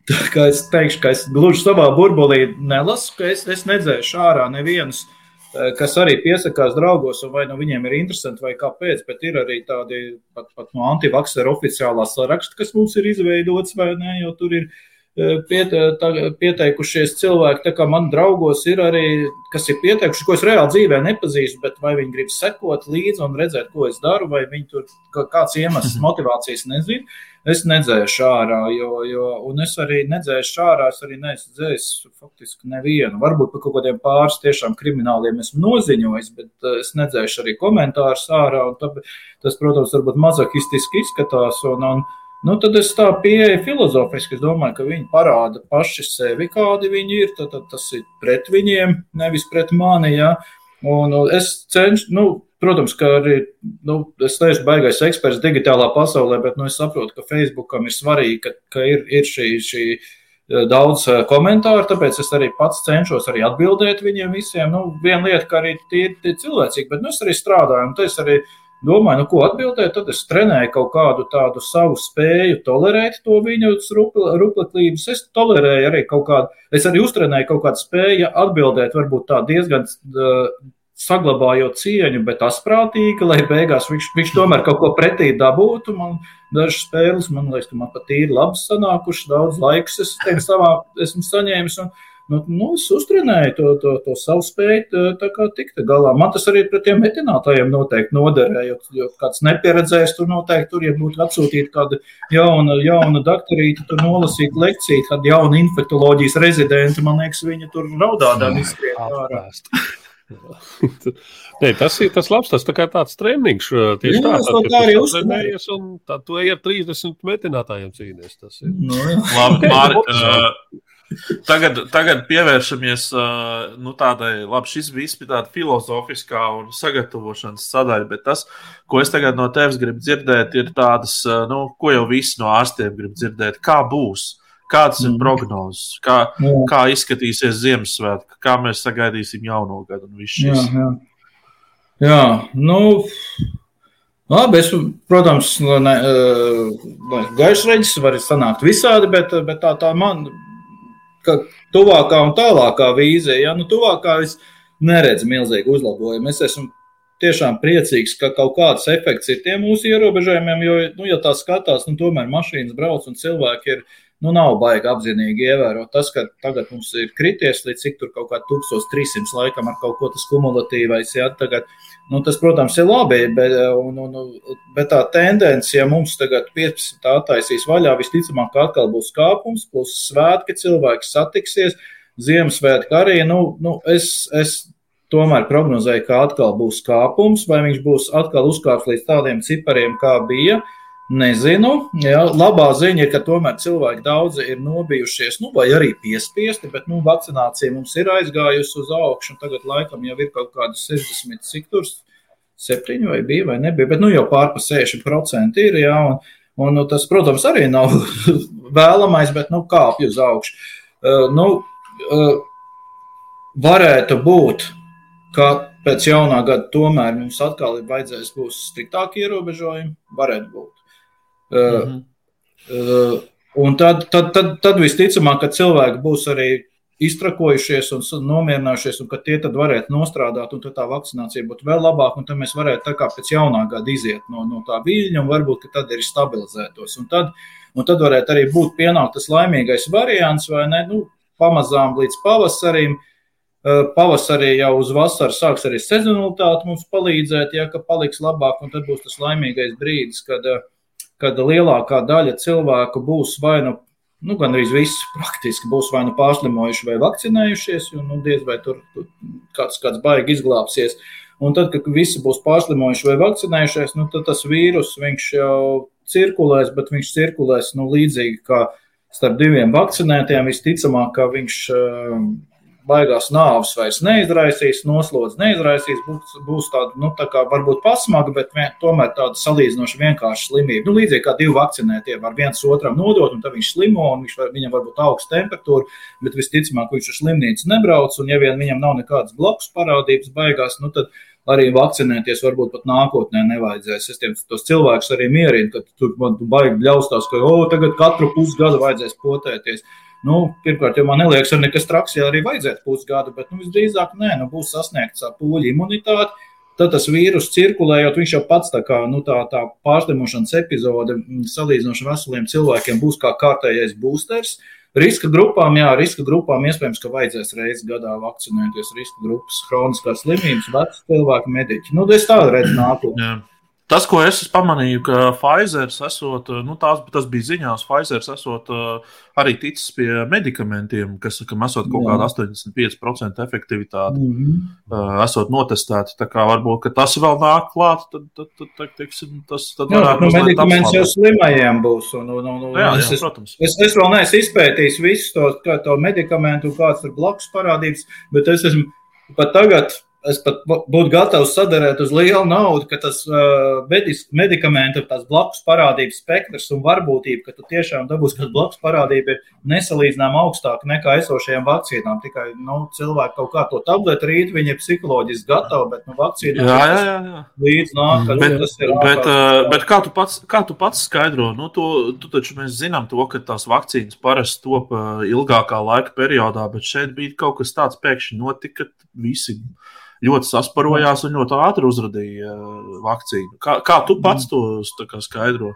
tā kā es teikšu, ka es gluži savā burbulī nelasu, ka es, es nedzēšu ārā nevienus, eh, kas arī piesakās draugos, un vai nu viņiem ir interesanti, vai kāpēc, bet ir arī tādi pat, pat no antivakseru oficiālā saraksta, kas mums ir izveidots, vai ne, jo tur ir eh, piete, tā, pieteikušies cilvēki, tā kā man draugos ir arī, kas ir pieteikuši, ko es reāli dzīvē nepazīstu, bet vai viņi grib sekot līdzi un redzēt, ko es daru, vai viņi tur kā- kāds iemesls, motivācijas nezinu. Es nedzēšu ārā, jo, jo un es arī nedzēšu ārā, es arī neesmu dzējis faktiski nevienu. Varbūt par kaut kādiem pāris tiešām krimināliem esmu noziņojis, bet eh, es nedzēšu arī komentārus ārā, tāpēc, tas, protams, varbūt mazohistiski izskatās, un, un Nu, tad es tā pieeju filozofiski. Es domāju, ka viņi parāda paši sevi, kādi viņi ir. Tad, tad tas ir pret viņiem, nevis pret mani. Ja? Un es cenšos, nu, protams, ka arī nu, es neesmu baigais eksperts digitālā pasaulē, bet nu, es saprotu, ka Facebookam ir svarīgi, ka, ka ir, ir šī. šī eh, Daudz eh, komentāru, tāpēc es arī pats cenšos arī atbildēt viņiem visiem. Nu, viena lieta, ka arī tie ir cilvēcīgi, bet nu, es arī strādāju, un es arī domāju, nu, ko atbildēt. Tad es trenēju kaut kādu tādu savu spēju tolerēt to viņu rupleklības. Es tolerēju arī kaut kādu, es arī uztrenēju kaut kādu spēju atbildēt, varbūt tā diezgan. Uh, saglabājot cieņu, bet asprātīgi, lai beigās viņš, viņš tomēr kaut ko pretī dabūtu. Man dažas spēles, man liekas, ka man pat ir labas sanākušas, daudz laiks es teiktu, savā esmu saņēmis. Un, Nu, nu, es uztrenēju to, to, to savu spēju, tā kā tikt galā. Man tas arī pret tiem metinātājiem noteikti noderēja. Jo, jo kāds nepieredzējis, tur noteikti tur, ja būtu atsūtīta kāda jauna, jauna doktorīta, tur nolasīt lekciju, kāda jauna infektuoloģijas rezidenta, man liekas, viņa tur raudādām izskrien ārā. Nē, tas ir tas labs, tas tā kā tāds treniņš. Tieši Jā, tā, tad, kad tā arī trenējies, un tad tu ej ar 30 metinātājiem cīnies. Tas ir. Nu, jā. Labi, Māri, uh, tagad, tagad pievēršamies nu, tādai, labi, šis bija tāda filozofiskā un sagatavošanas sadaļa, bet tas, ko es tagad no tevis gribu dzirdēt, ir tādas, nu, ko jau visi no ārstiem grib dzirdēt, kā būs. Kādas ir Mm. prognozes, kā, Jā. kā izskatīsies Ziemassvētku, kā mēs sagaidīsim jauno gadu un viss Jā, šis. jā. jā, nu, labi, es, protams, nu, ne, gaišreģis var sanākt visādi, bet, bet tā, tā man, ka tuvākā un tālākā vīzija, ja, nu, tuvākā es neredzu milzīgu uzlabojumu. Es esmu tiešām priecīgs, ka kaut kāds efekts ir tiem mūsu ierobežojumiem, jo, nu, ja tā skatās, nu, tomēr mašīnas brauc un cilvēki ir nu, nav baigi apzinīgi ievērot. Tas, ka tagad mums ir krities līdz cik tur kaut kā 1300 laikam ar kaut ko tas kumulatīvais, ja tagad, nu, tas, protams, ir labi, bet, un, un, bet tā tendence, ja mums tagad 15. attaisīs vaļā, visticamāk, ka atkal būs kāpums, plus svētki cilvēki satiksies, Ziemassvētki arī, nu, nu es, es tomēr prognozēju, ka atkal būs kāpums, vai viņš būs atkal uzkāps līdz tādiem cipariem, kā bija. Uh, Nezinu. Jā, labā ziņa ir, ka tomēr cilvēki daudzi ir nobijušies, nu, vai arī piespiesti, bet nu, vakcinācija mums ir aizgājusi uz augšu. Tagad laikam jau ir kaut kādi 60, cik tur 7 vai bija, vai nebija, bet nu, jau pārpa 60% ir. Jā, un, un, nu, tas, protams, arī nav vēlamais, bet nu, kāpj uz augšu. Uh, nu, uh, varētu būt, ka pēc jaunā gada tomēr mums atkal ir vajadzēs būs striktāk ierobežojumi. Varētu būt. Mm -hmm. Un tad, tad, tad, tad visticamāk, ka cilvēki būs arī iztrakojušies un nomierinājušies, un ka tie tad varētu nostrādāt, un tā vakcinācija būtu vēl labāka, un tad mēs varētu tā kā pēc jaunā gada iziet no, no tā viļņa, un varbūt tad arī stabilizētos. Un tad, un tad varētu arī būt pienākt tas laimīgais variants, vai ne, nu, pamazām līdz pavasarim. Pavasarī jau uz vasaru sāks arī sezonalitāte mums palīdzēt, ja ka paliks labāk, un tad būs tas laimīgais brīdis, kad uh, kad lielākā daļa cilvēku būs vai nu, nu gan arī visi praktiski būs vai nu pārslimojuši vai vakcinējušies, un nu, diez vai tur kāds, kāds baigi izglābsies. Un tad, kad visi būs pārslimojuši vai vakcinējušies, nu, tad tas vīrus jau cirkulēs, bet viņš cirkulēs nu, līdzīgi kā starp diviem vakcinētiem. Visticamāk, ka viņš baigās nāves vairs neizraisīs, noslodzi neizraisīs, būs, būs tāda, nu, tā kā varbūt pasmaga, bet vien, tomēr tāda salīdzinoši vienkārša slimība. Nu, līdzīgi kā divi vakcinētie var viens otram nodot, un tad viņš slimo, un viņš var, viņam var būt augsta temperatūra, bet visticamāk, viņš uz slimnīcu nebrauc, un ja vien viņam nav nekādas blakus parādības baigās, nu, tad arī vakcinēties varbūt pat nākotnē nevajadzēs. Es tiem, tos cilvēkus arī mierinu, ka tur man baigi bļaustās, ka, o, tagad katru pusgadu vajadzēs potēties. Nu, pirmkārt, jau man liekas, ka nekas traks, ja arī vajadzētu pusgadu, bet nu, visdrīzāk nē, nu, būs sasniegta pūļa imunitāte. Tad tas vīrus cirkulējot, viņš jau pats tā kā nu, tā, tā pārslimošanas epizode salīdzinoši veseliem cilvēkiem būs kā kārtējais boosters. Riska grupām, jā, riska grupām iespējams, ka vajadzēs reizes gadā vakcinēties. Riska grupas, kroniskās slimības, veci cilvēki, mediķi. Nu, es tādu redzu nākotnē. Tas, ko es pamanīju, ka Pfizer esot, nu, tās, tas bija ziņās, Pfizer esot arī ticis pie medikamentiem, kas, kam esot kaut kāda 85% efektivitāte, mm -hmm. esot notestēti. Tā kā varbūt tas vēl nāk klāt, tad, tad, tad, tad teiksim, tas tad jā, varētu būt. Nu, medikaments jau slimajiem būs. Un, un, un, un jā, es, jā, protams. Es, es vēl neesmu izpētījis visu to, to medikamentu, kāds ir blakus parādības, bet es esmu pat tagad es pat būtu gatavs sadarēt uz lielu naudu, ka tas uh, medikamentu blakus parādības spektrs un varbūtība, ka tu tiešām dabūsi, ka blakus parādība ir nesalīdzināmāk augstāka nekā esošajām vakcīnām. Tikai nu, cilvēki kaut kā to tabletu rīt, viņi ir psiholoģiski gatavi, bet nu, vakcīna jā, jā, jā, jā. līdz nāk. Bet, tas ir bet, uh, bet kā, tu pats, kā tu pats skaidro? Nu, tu, tu taču mēs zinām to, ka tās vakcīnas parasti top ilgākā laika periodā, bet šeit bija kaut kas tāds pēkšņi notika, ka visi ļoti sasparojās un ļoti ātri uzradīja uh, vakcīnu. Kā, kā tu pats to kā skaidro?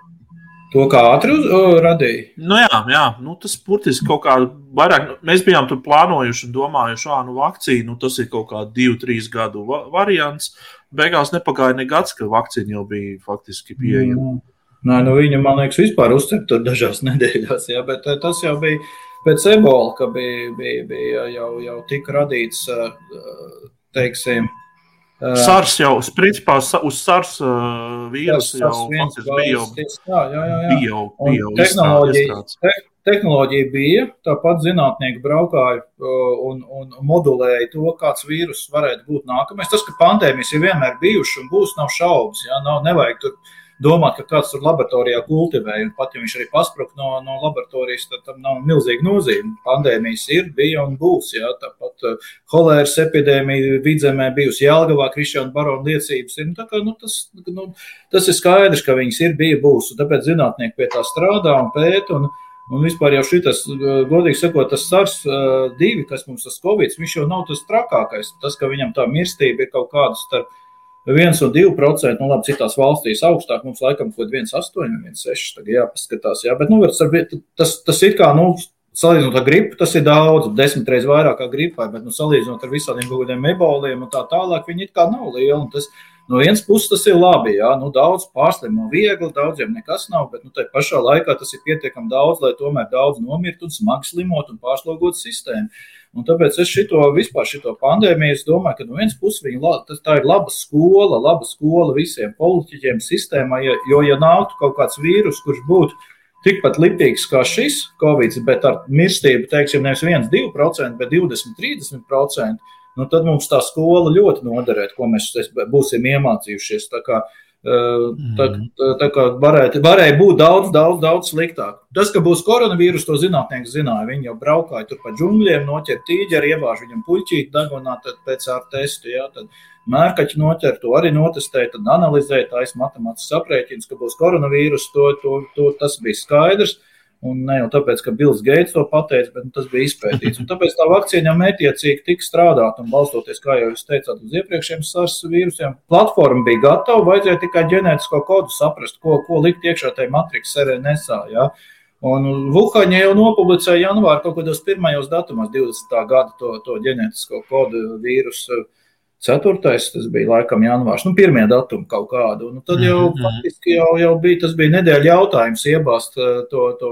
To kā ātri radīja? Nu, jā, jā nu, tas burtiski kaut kā vairāk. Nu, mēs bijām tur plānojuši un domājuši, ka nu, vakcīna nu, tas ir kaut kāds divu, trīs gadu variants. Beigās nepagāja ne gads, kad vakcīna jau bija faktiski pieejama. Mm. Nē, nu viņa, man liekas, vispār uztverta dažās nedēļās, jā, bet eh, tas jau bija pēc ebola, ka bija, bija, bija jau, jau tika radīts uh, teiksim, SARS jau, principā, uz SARS vīrusu jau bija jau, jā, jā, jā. bija tehnoloģija, te, tehnoloģija bija, tāpat zinātnieki braukāja un, un modulēja to, kāds vīrus varētu būt nākamais. Tas, ka pandēmijas ir vienmēr bijušas un būs, nav šaubas, jā, nav, nevajag tur domāt, ka kāds tur laboratorijā kultivēja, un pat ja viņš arī pasprūk no, no laboratorijas, tad tam nav milzīga nozīme. Pandēmijas ir, bija un būs. Jā, tāpat uh, holēras epidēmija vidzemē bijusi Jālgavā, Krišjāna barona liecības. Ir, nu, kā, nu, tas, nu, tas ir skaidrs, ka viņas ir, bija, būs, tāpēc zinātnieki pie tā strādā un pēta. Un, vispār jau šis, uh, godīgi sakot, tas SARS uh, divi, kas mums tas Covid, viņš jau nav tas trakākais. Tas, ka viņam tā mirstība ir kaut kāda starp 1 un 2%, nu labi, citās valstīs augstāk, mums laikam kaut 1,8 vai 1,6 tagad jāpaskatās, jā, bet, nu, tas, tas ir kā, nu, salīdzinot ar gripu, tas ir daudz, desmit reizes vairāk kā gripai, bet, nu, salīdzinot ar visādiem kādiem eboliem un tā tālāk, viņi it kā nav lieli, tas, no vienas puses tas ir labi, jā, nu, daudz pārslimo viegli, daudziem nekas nav, bet, nu, tai pašā laikā tas ir pietiekami daudz, lai tomēr daudz nomirtu un smagi slimot un pārslogot sistēmu. Un tāpēc es šito vispār šito pandēmiju, domāju, ka no vienas puses viņa, tas, tā ir laba skola, laba skola visiem politiķiem, sistēmai, jo, ja nāktu kaut kāds vīrus, kurš būtu tikpat lipīgs kā šis Covid, bet ar mirstību, teiksim, nevis 1-2%, bet 20-30%, nu tad mums tā skola ļoti noderētu, ko mēs būsim iemācījušies. Tā kā mhm. Tā, tā kā varēja, varēja būt daudz, daudz, daudz sliktāk. Tas, ka būs koronavīrus, to zinātnieki zināja. Viņi jau braukāja tur pa džungļiem, noķer tīģeri, ievāž viņam puķīti, dagonā pēc ar testu. Jā, tad mērkaķi noķer, to arī notestēja, tad analizēja, taisa matemātikas aprēķins, ka būs koronavīrus, to, to, to, tas bija skaidrs. Un ne jau tāpēc, ka Bills Gates to pateica, bet nu, tas bija izpētīts. Un tāpēc tā vakcīna mētiecīgi tika strādāta un balstoties, kā jau jūs teicāt, uz iepriekšējiem SARS vīrusiem. Platforma bija gatava, vajadzēja tikai ģenētisko kodu saprast, ko, ko likt iekšā tajā matriks RNSā. Ja? Un Vuhaņa jau nopublicēja janvāra kaut kādos pirmajos datumos, 20. gada to, to ģenētisko kodu vīrusu Ceturtais, tas bija laikam janvārs, nu, pirmie datumi kaut kādu. Un tad jau mm -hmm. faktiski jau, jau bija, tas bija nedēļa jautājums iebāzt eh, to, to,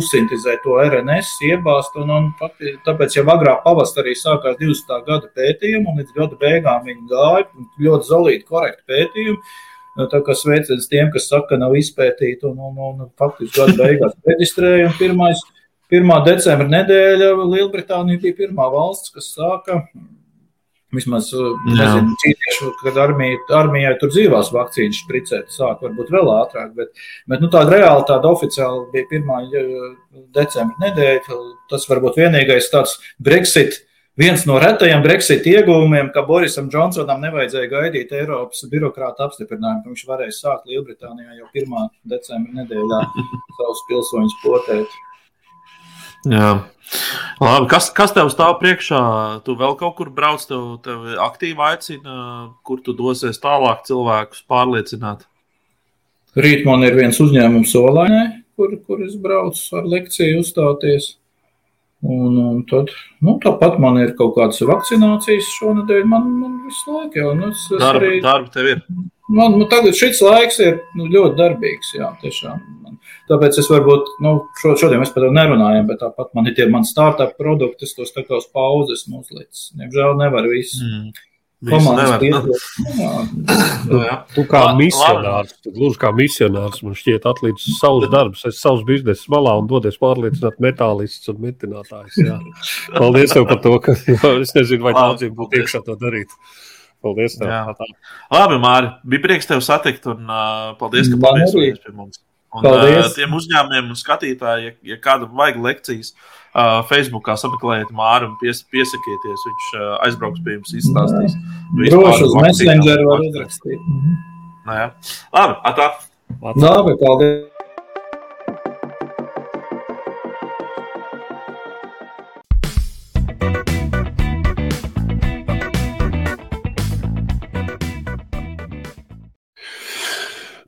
uzsintizēt to RNS, iebāzt. Un, un faktiski, tāpēc jau agrāk pavasarī sākās 20. gada pētījumi, un līdz gada beigām viņi gāja ļoti zolīti, korekti pētījumi. Tā kā sveiciens tiem, kas saka, ka nav izpētīti, un, un, un faktiski gada beigās reģistrēja. Un pirmais, 1. decembra nedēļa Lielbritānija bija pirmā valsts, kas sāka Vismaz, nezinu, cīniešu, kad armija, armijai tur dzīvās vakcīnas spricēt, sāk varbūt vēl ātrāk, bet, bet nu, tāda reāli, tāda oficiāli bija 1. decembra nedēļa. Tas varbūt vienīgais tāds Brexit. Viens no retajiem Brexit ieguvumiem, ka Borisam Džonsonam nevajadzēja gaidīt Eiropas birokrāta apstiprinājumu, ka viņš varēja sākt Lielbritānijā jau 1. decembra nedēļā savus pilsoņus potēt. Jā. Labi, kas, kas tev stāv priekšā? Tu vēl kaut kur brauc, tev, tev aktīvi aicina, kur tu dosies tālāk cilvēkus pārliecināt? Rīt man ir viens uzņēmums Olainē, kur, kur es braucu ar lekciju uzstāties. Un, un tad, nu, tāpat man ir kaut kādas vakcinācijas šonadēļ. Man, man visu laiku jau nu, es darba, arī, darba tev ir. Man, man tagad šis laiks ir nu, ļoti darbīgs. Jā, tiešām. Tāpēc es varbūt, nu, šodien mēs par to nerunājam, bet tāpat man ir tie mani startup produkti, es tos tā kā uz pauzes uzlicis. Diemžēl nevar visu. Mm. Komandas piedalās. Tu, tu kā misionārs, tu gluži kā misionārs, man šķiet, atlīdz savus darbus, es savus biznesus malā un dodies pārliecināt metālistus un metinātājus. Jā. Paldies tev par to, ka es nezinu, vai daudziem būtu iekšā to darīt. Paldies tev. Jā. Labi, Māri, bija prieks tev satikt un uh, paldies, ka paviesojies pie mums. Un, Paldies. uh, tiem uzņēmumiem un skatītājiem, ja, ja kādam vajag lekcijas, uh, Facebookā sameklējiet Māru un pies, piesakieties. Viņš uh, aizbrauks pie jums, izstāstīs. Droši uz Messenger var uzrakstīt. Mhm. Nā, jā. Labi, atā. Labi, paldies.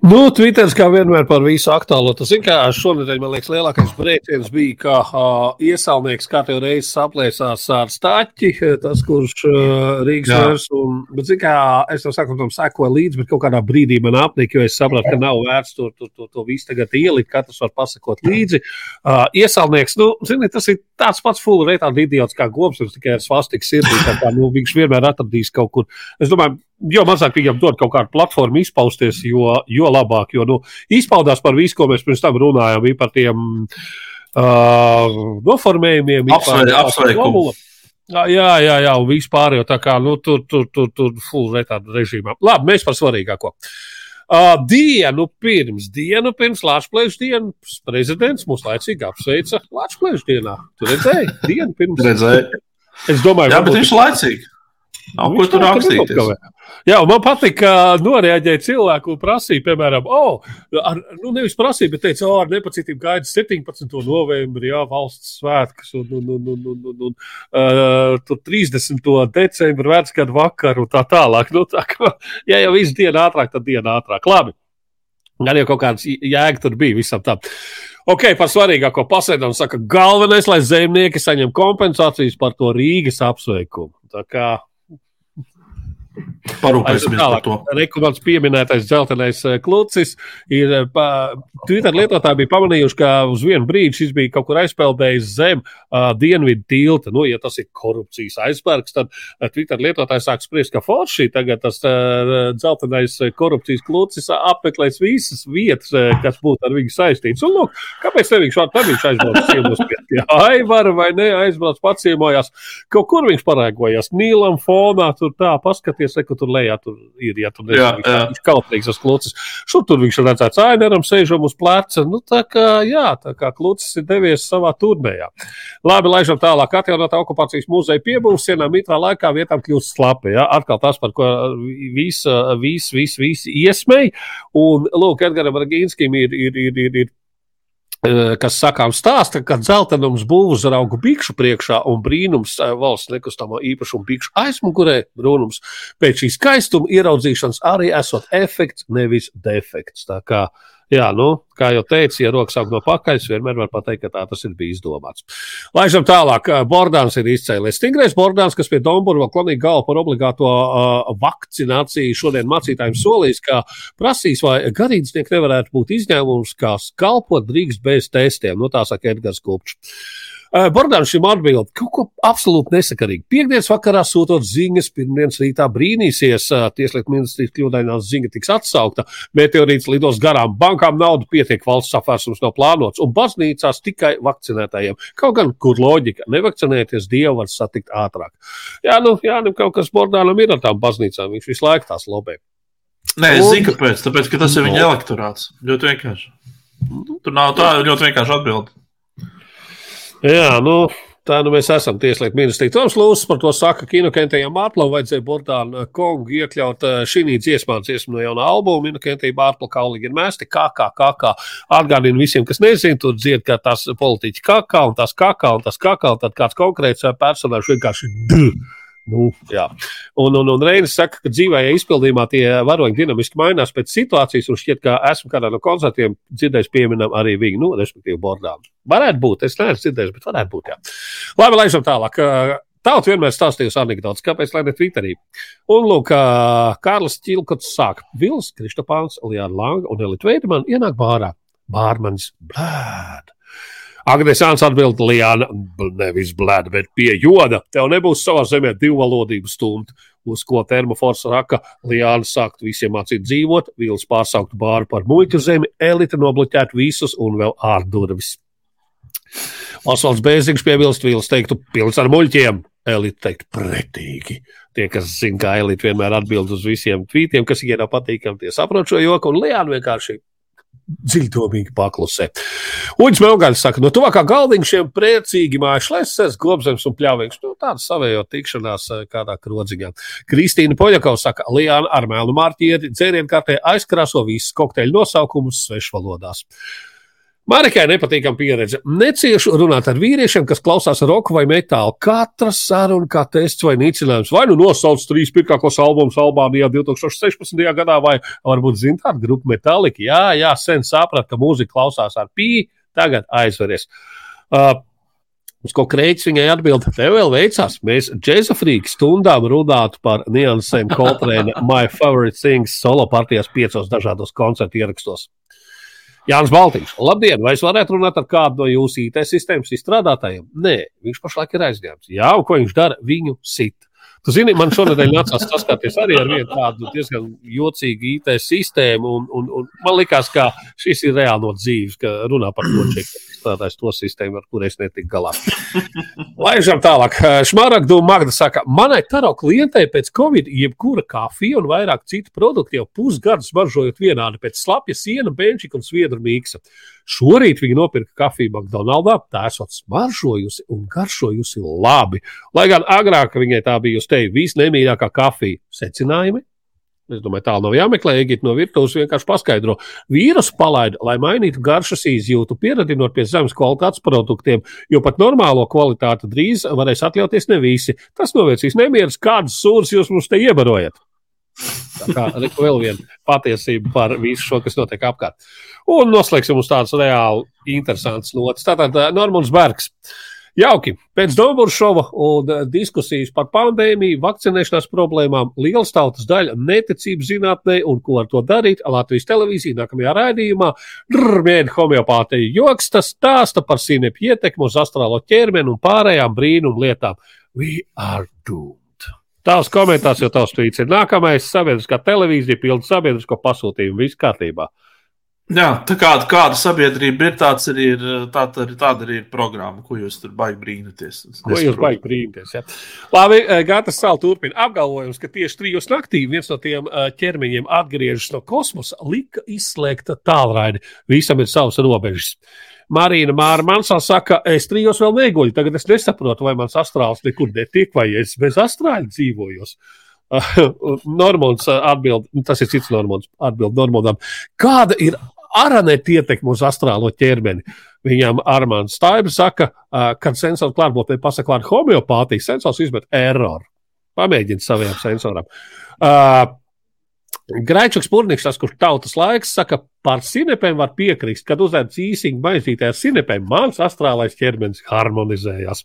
Nu, Twitteris kā vienmēr par visu aktuālo. Tas kā šonadēļ, man liekas, lielākais brīdis bija, ka uh, iesaulnieks katru reizi saplēsās ar stāķi, tas, kurš uh, Rīgas vērs. Un, bet, zin, kā, es tam saku, tam sekoju līdzi, bet kaut kādā brīdī man apnika, jo es sapratu, ka nav vērts to, to, to, to visu tagad ielikt, katrs var pasakot līdzi. Uh, iesaulnieks, nu, zini, tas ir tāds pats full retāli idiots kā goms, tikai ar svastiku sirdī, tā kā, nu, viņš vienmēr atradīs kaut kur. Es domāju, jo mazāk viņam dod kaut kādu platformu izpausties, jo, jo labāk. Jo nu, izpaudās par visu, ko mēs pirms tam runājām, par tiem uh, noformējumiem, apsveikumu. Jā, jā, jā, un vispār jau tā kā nu, tur, tur, tur, tur full retāda režīmā. Labi, mēs par svarīgāko. Uh, dienu pirms, dienu pirms Latvijas dienas prezidents mūs laicīgi apsveica Latvijas dienā. Tur redzēja, dienu pirms. Redzēju. Es domāju, bet viņš ir laicīgi. Nav ko tur rakstīt. Jā, man patīk, ka noreaģēja cilvēku un prasīja, piemēram, oh, ar, nu, nevis prasīja, bet teica, oh, ar nepacietību gaida 17. novembrī, jā, valsts svētkus, un, un, un, un, un, un, un uh, 30. decembra vecgadu vakaru un tā tālāk. Nu, tā kā, ja jau visu dienu ātrāk, tad dienu ātrāk. Labi. Gan jau kaut kāds jēga tur bija visam tam. Ok, par svarīgāko pasēdam saka, galvenais, lai zemnieki saņem kompensācijas par to Rīgas apsveikumu. Tā kā Parūpēsimies par to. Rekomendāts pieminētais dzeltenais eh, klucis. Ir, eh, pa, Twitter lietotāji bija pamanījuši, ka uz vienu brīdi šis bija kaut kur aizpeldējis zem uh, dienvidu tilta. Nu, ja tas ir korupcijas aizsparks, tad uh, Twitter lietotāji sāk spriest, ka forši tagad tas uh, dzeltenais korupcijas klucis apmeklēs visas vietas, uh, kas būtu ar viņu saistīts. Un, lūk, kāpēc te viņš šādi viņš aizbrauc ciemos pie Aivara vai ne, aizbrauc paciemojās. Kaut kur viņš parēgojās Nīlam fonā, tur tā paskaties, ka tur lejā tur ir, ja tur nezinu, jā, jā. viņš kautrīgs uz klucis. Šur tur viņš ir redzēts aineram, sēžam uz pleca. Nu, tā kā, jā, tā kā klucis ir devies savā turnējā. Labi, laižam tālāk. Atjaunotā okupācijas muzeja piebūves sienā mitrā laikā vietām kļūst slapi. Ja? Atkal tas, par ko visi, visi, visi, visi iesmēja. Un, lūk, Edgaram Ragīnskim ir, ir, ir, ir, ir kas sakām stāsta, ka dzeltenums būvzaraugu bikšu priekšā un brīnums valsts nekustamo īpašumu bikšu aizmugurē, brūnums pēc šīs skaistuma ieraudzīšanas arī esot efekts, nevis defekts. Tā kā uh, Jā, nu, kā jau teicu, ja rokas aug no pakaļ, vienmēr var pateikt, ka tā tas ir bijis domāts. Laižam tālāk. Bordāns ir izcēlies. Stingrais Bordāns, kas pie Dombura vēl klanīja galvu par obligāto uh, vakcināciju, šodien mācītājiem solīs, ka prasīs, vai garīdznieki nevarētu būt izņēmums, kā kalpot drīkst bez testiem. Nu, tā saka Edgars Kupčs. Uh, Bordāns šim atbild kaut ko absolūti nesakarīgi. Piektdienas vakarā sūtot ziņas, pirmdienas rītā brīnīsies, uh, tieslietu ministrijas kļūdainā ziņa tiks atsaukta, meteorīts lidos garām, bankām naudu pietiek, valsts apvērsums nav plānots, un baznīcās tikai vakcinētājiem. Kaut gan, kur loģika, nevakcinēties, Dievu var satikt ātrāk. Jā, nu, jā, nu kaut kas Bordānam ir ar tām baznīcām, viņš visu laiku tās lobē. Nē, es zinu, kāpēc. Tāpēc, ka tas ir viņa elektorāts. Ļoti vienkārši. Tur nav tā ļoti vienkārši atbildēt. Jā, nu, tā nu mēs esam tieslietu ministrija. Toms Lūsis par to saka, ka Inokentējam Mārplam vajadzēja Bordānu Kongu iekļaut eh, šī dziesmā, dziesmu no jauna albuma. Inokentēja Mārpla kaulīgi ir mēsti, kā, kā, kā, kā. Atgādinu visiem, kas nezina, tur dzied, ka tas politiķi kakā un tas kakā un tas kakā, un tad kāds konkrēts personāžs vienkārši dū. Nu, jā. un, un, un Reinis saka, ka dzīvajā izpildījumā tie varoņi dinamiski mainās pēc situācijas, un šķiet, ka esmu kādā no koncertiem dzirdējis pieminam arī viņu, nu, respektīvi, bordām. Varētu būt, es neesmu dzirdējis, bet varētu būt, jā. Labi, laižam tālāk. Tauta vienmēr stāstījusi anekdotas, kāpēc lai ne Twitterī. Un, lūk, Kārlis Čilkots sāk. Vils, Kristopāns, Lijāna Langa un Elita Veidemana ienāk bārā. Bārmanis blēd. Agnēs Jānis atbild, Lijāna, nevis blēda, bet pie joda. Tev nebūs savā zemē divvalodību stumt. Uz ko termofors raka, Lijāna sāktu visiem mācīt dzīvot, Vils pārsauktu bāru par muļķu zemi, elite nobloķētu visus un vēl ārdurvis. Osvalds Bēziņš piebilst, Vils teiktu, pilns ar muļķiem. Elite teikt, pretīgi. Tie, kas zina, kā elite vienmēr atbild uz visiem tvītiem, kas viņiem nav patīkami, tie saprot šo joku, un Lijāna vienkārši dziļdomīgi paklusē. Uģis Melgaļs saka, no tuvākā galdiņa šiem priecīgi mājašlēses, gobzems un pļāvīgs. Nu, tāda savējo tikšanās eh, kādā krodziņā. Kristīna Poļakovs saka, Lijāna ar mēlu mārķieri dzērienkārtē aizkrāso visus kokteļu nosaukumus svešvalodās. Marikai nepatīkama pieredze. Neciešu runāt ar vīriešiem, kas klausās roku vai metālu. Katra saruna, kā tests vai nīcinājums, vai nu nosauc trīs pirmākos albumus Albānijā 2016. gadā, vai varbūt zina tādu grupu Metallica. Jā, jā, sen saprat, ka mūzika klausās ar pī, tagad aizveries. Uh, Uz ko krēķis viņai atbild, tev vēl veicās. Mēs džēza frīki stundām runātu par niansēm Coltrane My Favorite Things solo partijās piecos dažādos koncertu ierakstos. Jānis Baltīņš. Labdien, vai es varētu runāt ar kādu no jūsu IT sistēmas izstrādātājiem? Nē, viņš pašlaik ir aizņemts. Jā, un ko viņš dara? Viņu sit. Tu zini, man šonadēļ nācās saskarties arī ar vienu tādu diezgan jocīgu IT sistēmu, un, un, un man likās, ka šis ir reāli no dzīves, ka runā par to, strādājis to sistēmu, ar kuru es netiku galā. Laižam tālāk. Šmaragdu Magda saka, manai taro klientei pēc Covid jebkura kafija un vairāk citu produktu jau pusgadu smaržojot vienādi pēc slapja siena, benčika un sviedru mīksa. Šorīt viņa nopirka kafiju McDonald's, tā esot smaržojusi un garšojusi labi. Lai gan agrāk viņai tā bija uz tevi visnemīļākā kafija. Secinājumi? Es domāju, tā nav jāmeklē. Egipte no virtuves vienkārši paskaidro. Vīrusu palaida, lai mainītu garšas izjūtu, pieradinot pie zemes kvalitātes produktiem, jo pat normālo kvalitāti drīz varēs atļauties ne visi. Tas novērsīs nemierus, kādas sūras jūs mums te iebarojat. Tā kā reku vēl viena patiesība par visu šo, kas notiek apkārt. Un noslēgsim uz tādas reāli interesantas notas. Tātad Normons Bergs. Jauki. Pēc Dombūra šova un diskusijas par pandēmiju, vakcinēšanās problēmām, liels tautas daļa neticību zinātnē un ko ar to darīt. Latvijas televīzija nākamajā raidījumā mēģina homeopātiju joks, tas stāsta par sīnepu ietekmu uz astrālo ķermeni un pārējām brīnumu lietām. We are doomed. Tavs komentārs jau tavs tvīts ir nākamais. Sabiedriskā televīzija pilda sabiedrisko pasūtījumu. Viss kārtībā. Jā, tā kāda, kāda sabiedrība ir, tāds arī ir, tā, tā, tāda arī ir programma, ko jūs tur baigi brīnaties. Ko jūs baigi brīnaties? Ja? Labi, Gātas Sāla turpina apgalvojums, ka tieši trijos naktī viens no tiem ķermeņiem atgriežas no kosmosa, lika izslēgta tālraidi. Visam ir savas robežas. Marīna Māra Mansā saka, es trijos vēl neguļu. Tagad es nesaprotu, vai mans astrāls nekur netiek, vai es bez astrāļa dzīvojos. Normons atbild, tas ir cits Normons, atbild Normondam. Kāda ir aranēta ietekme uz astrālo ķermeni. Viņam Armāns Staibs saka, kad sensors klātbūtnē pasaka vārdu homeopātija, sensors izmet erroru. Pamēģiniet saviem sensoram. Uh, Graičuks Pūrnieks, tas, kurš tautas laiks, saka, par sinepēm var piekrist, kad uzēd īsiņu maizītē ar sinepēm, mans astrālais ķermenis harmonizējās.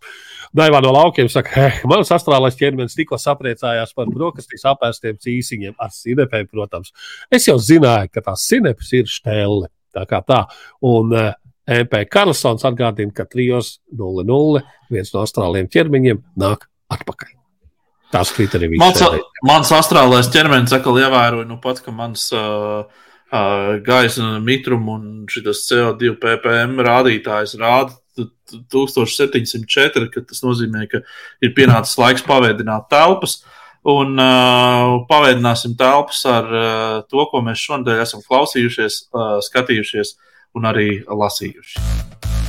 Daivā no laukiem saka, eh, mans astrālais ķermenis tikko sapriecājās par brokastīs apēstiem cīsiņiem ar sinepēm, protams. Es jau zināju, ka tās sinepes ir štēle. Tā kā tā. Un uh, MP Karlsons atgādina, ka 3.00 viens no astrāliem ķermeņiem nāk atpakaļ. Tās krīt arī mans, mans astrālais ķermenis atkal ievēroja, nu pat, ka mans uh, uh, gaisa mitruma un šis CO2 ppm rādītājs rāda 1704, ka tas nozīmē, ka ir pienācis laiks pavēdināt telpas. Un uh, pavēdināsim telpas ar uh, to, ko mēs šodien esam klausījušies, uh, skatījušies un arī lasījuši.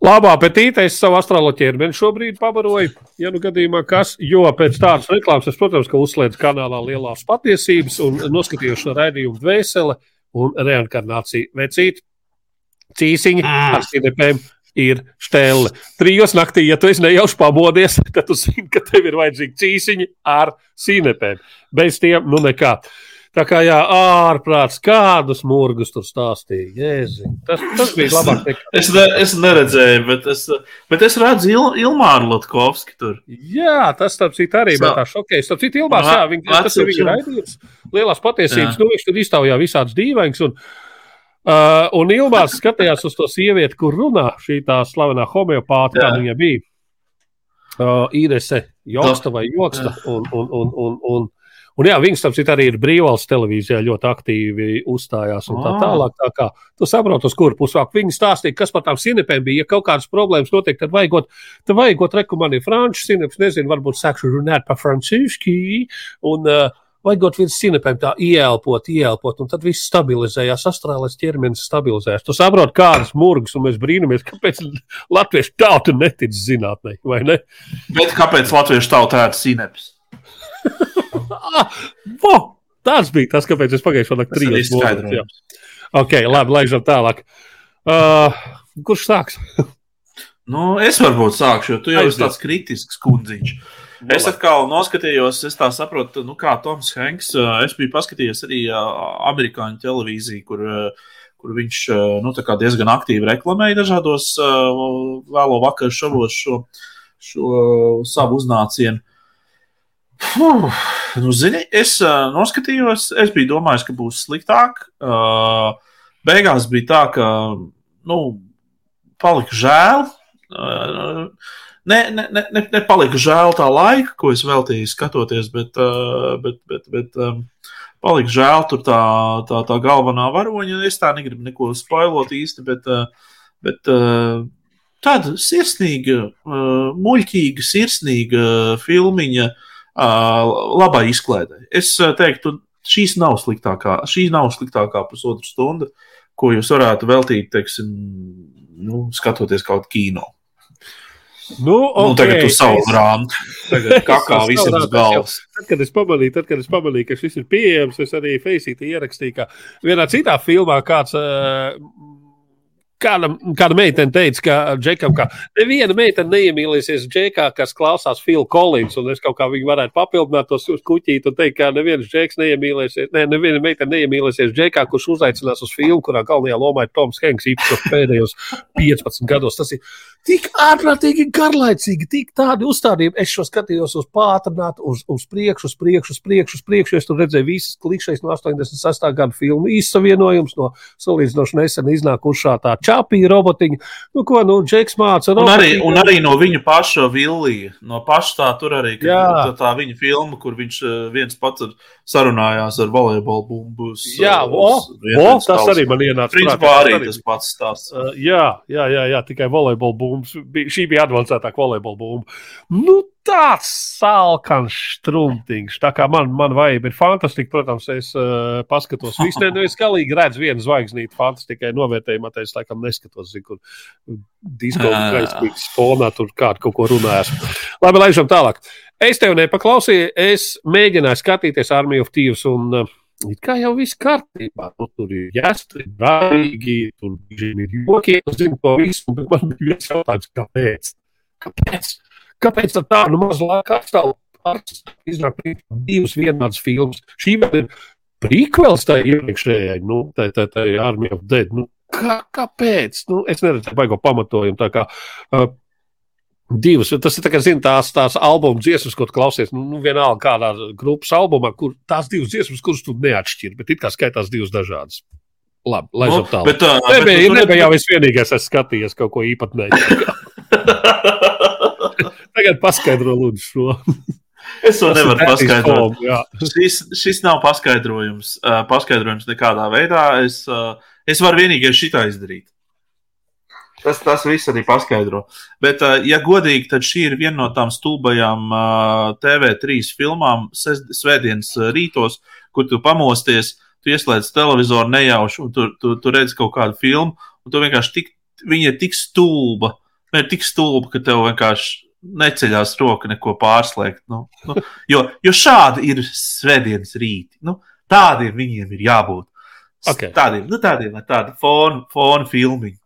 Labā apetīte es savu astrālo ķermeni šobrīd pabaroju. Ja nu gadījumā kas, jo pēc tādas reklāmas es, protams, ka uzslēdzu kanālā lielās patiesības un noskatījos šo raidījumu dvēseli un reinkarnāciju vecīt. Cīsiņi mm. ar sinepēm ir stēle. Trijos naktī, ja tu esi nejauši pamodies, tad tu zini, ka tev ir vajadzīgi cīsiņi ar sinepēm. Bez tiem, nu nekā. Tā kā jā, ārprāts, kādus mūrgus tur stāstīja. Jēzi. Tas, tas bija labāk. Nekā... es, ne, es neredzēju, bet es, bet es redzu Il, Ilmāru Latkovski tur. Jā, tas starp citu arī bija tā šokējis. Starp citu, Ilmārs, jā, viņ, tas ir viņa raidījums. Lielās patiesības, jā. nu viņš tur iztaujā visāds dīvains. Un, uh, un Ilmārs skatījās uz to sievieti, kur runā šī tā slavenā homeopāta, kā viņa bija. Uh, Īrese Joksta vai Joksta. Un, un, un, un, un, Un jā, viņas, starp citu, arī ir brīvvalsts televīzijā ļoti aktīvi uzstājās un tā tālāk. Tā kā tu saproti, uz kuru pusi vāk. Viņi stāstīja, kas par tām sinepēm bija. Ja kaut kādas problēmas notiek, tad vajagot, tad vajagot rekomendēt franču sineps, nezinu, varbūt sākšu runāt par franciski. Un, uh, Vajagot viens sinepēm tā ieelpot, ieelpot, un tad viss stabilizējās, astrālais ķermenis stabilizējās. Tu saproti, kādas murgas, un mēs brīnamies, kāpēc latviešu tauta netic zinātnē, vai ne? Bet kāpēc latviešu tauta ēd sinepes? Vo, tāds bija tas, kāpēc es pagājušajā gadā trījos monētas. Ok, labi, laižam tālāk. Uh, kurš sāks? nu, es varbūt sākšu, jo tu jau esi tāds kritisks kundziņš. Es atkal noskatījos, es tā saprotu, nu, kā Toms Hanks. Es biju paskatījies arī amerikāņu televīziju, kur, kur viņš nu, diezgan aktīvi reklamēja dažādos vēlo vakaru šovos šo, šo savu uznācienu. Fuh, nu, zini, es uh, noskatījos, es biju domājis, ka būs sliktāk. Uh, beigās bija tā, ka nu, palika žēl. Uh, ne, ne, ne, ne, nepalika žēl tā laika, ko es veltīju skatoties, bet, uh, bet, bet, bet um, palika žēl tur tā, tā, tā galvenā varoņa. Es tā negribu neko spoilot īsti, bet, uh, bet uh, tāda sirsnīga, uh, muļķīga, sirsnīga filmiņa. Uh, labai izklaidē. Es teiktu, šīs nav sliktākā, šī nav sliktākā pusotra stunda, ko jūs varētu veltīt, teiksim, nu, skatoties kaut kino. Nu, okay. Nu, tagad tu savu grāmatu. Tagad kā kā Es visam uz galvas. Tad, kad es pamanīju, tad, kad es pamanīju, ka šis ir pieejams, es arī Faceitī ierakstīju, ka vienā citā filmā kāds. Uh, Kāda, kāda meitene teica, ka Džekam, ka neviena meitene neiemīlēsies Džekā, kas klausās Phil Collins, un es kaut kā viņu varētu papildināt tos uz kuķīti un teikt, ka neviens Džeks neiemīlēsies, ne, neviena meitene neiemīlēsies Džekā, kurš uzaicinās uz filmu, kurā galvenajā lomā ir Toms Henks, īpaši pēdējos 15 gados. Tas ir tik ārprātīgi garlaicīgi, tik tādi uzstādījumi. Es šo skatījos uz pātrināt, uz, uz priekšu, uz priekšu, uz priekšu, uz priekšu. Es tur redzēju visas klikšķis no 86. gada filmu īsavienojums no salīdzinoši nesen iznākušā tā čāpīja robotiņa. Nu, ko, nu, Džeks māca Un arī, un arī no viņa paša Villija. No paša tā tur arī kad, tā, tā viņa filma, kur viņš eh, viens pats ar- sarunājās ar volejbola bumbu. uz, Jā, eh, o, o, tas arī man ienāca. Principā arī Tas pats stāsts. Uh, jā, jā, jā, jā, tikai volejbola bumba. Šī bija avansētāka volejbola bumba. Nu, tāds salkans struntīgs. Tā kā man, man vajag, ir fantastiski. Protams, es uh, paskatos. Visu nu, es galīgi redzu vienu zvaigznīti fantastikai novērtējumā. Es laikam neskatos, zinu, kur disko Jā. gaismīgs fonā tur kādu kaut ko runājās. Labi, laižam tālāk. Es tev nepaklausīju. Es mēģināju skatīties Army of Thieves un uh, It kā jau viss kārtībā. Nu, tur ir jāsaka, brālīgi, tur ir joki, es zinu to visu, bet man bija viens jautājums, kāpēc? Kāpēc? Kāpēc tā tā, nu, maz laika atstāv iznāk divas vienādas filmas? Šī vēl ir prequels tai iepriekšējai, nu, tai, tai, tai Army of Dead. Nu, kā, kāpēc? Nu, es neredzu baigo pamatojumu. Tā kā, uh, Divas. Tas ir tā, kā, zin, tās, tās albuma dziesmas, ko klausies. Nu, nu, vienalga, kādā grupas albumā, kur tās divas dziesmas, kuras tu neatšķiri, bet it kā skaitās divas dažādas. Labi, lai Nu, nu, tālāk. bet, uh, bet Nebija, tu nebija jau es vienīgais, es skatījos kaut ko īpatnēju. Tagad paskaidro lūdzu šo. Es to nevaru paskaidrot. Jā. Šis, šis nav paskaidrojums, uh, paskaidrojums nekādā veidā. Es, uh, es varu vienīgi šitā izdarīt. Tas, tas viss arī paskaidro. Bet, uh, ja godīgi, tad šī ir viena no tām stulbajām uh, TV3 filmām, ses- svētdienas uh, rītos, kur tu pamosties, tu ieslēdz televizoru nejauši, un tu, tu, tu redz kaut kādu filmu, un tu vienkārši tik, viņa ir tik stulba, viņa ir tik stulba, ka tev vienkārši neceļās roka neko pārslēgt. Nu, nu, jo, jo šādi ir svētdienas rīti. Nu, tādiem viņiem ir jābūt. S- Ok. Tādiem, nu, tādiem ar tādu fonu, fonu filmiņu.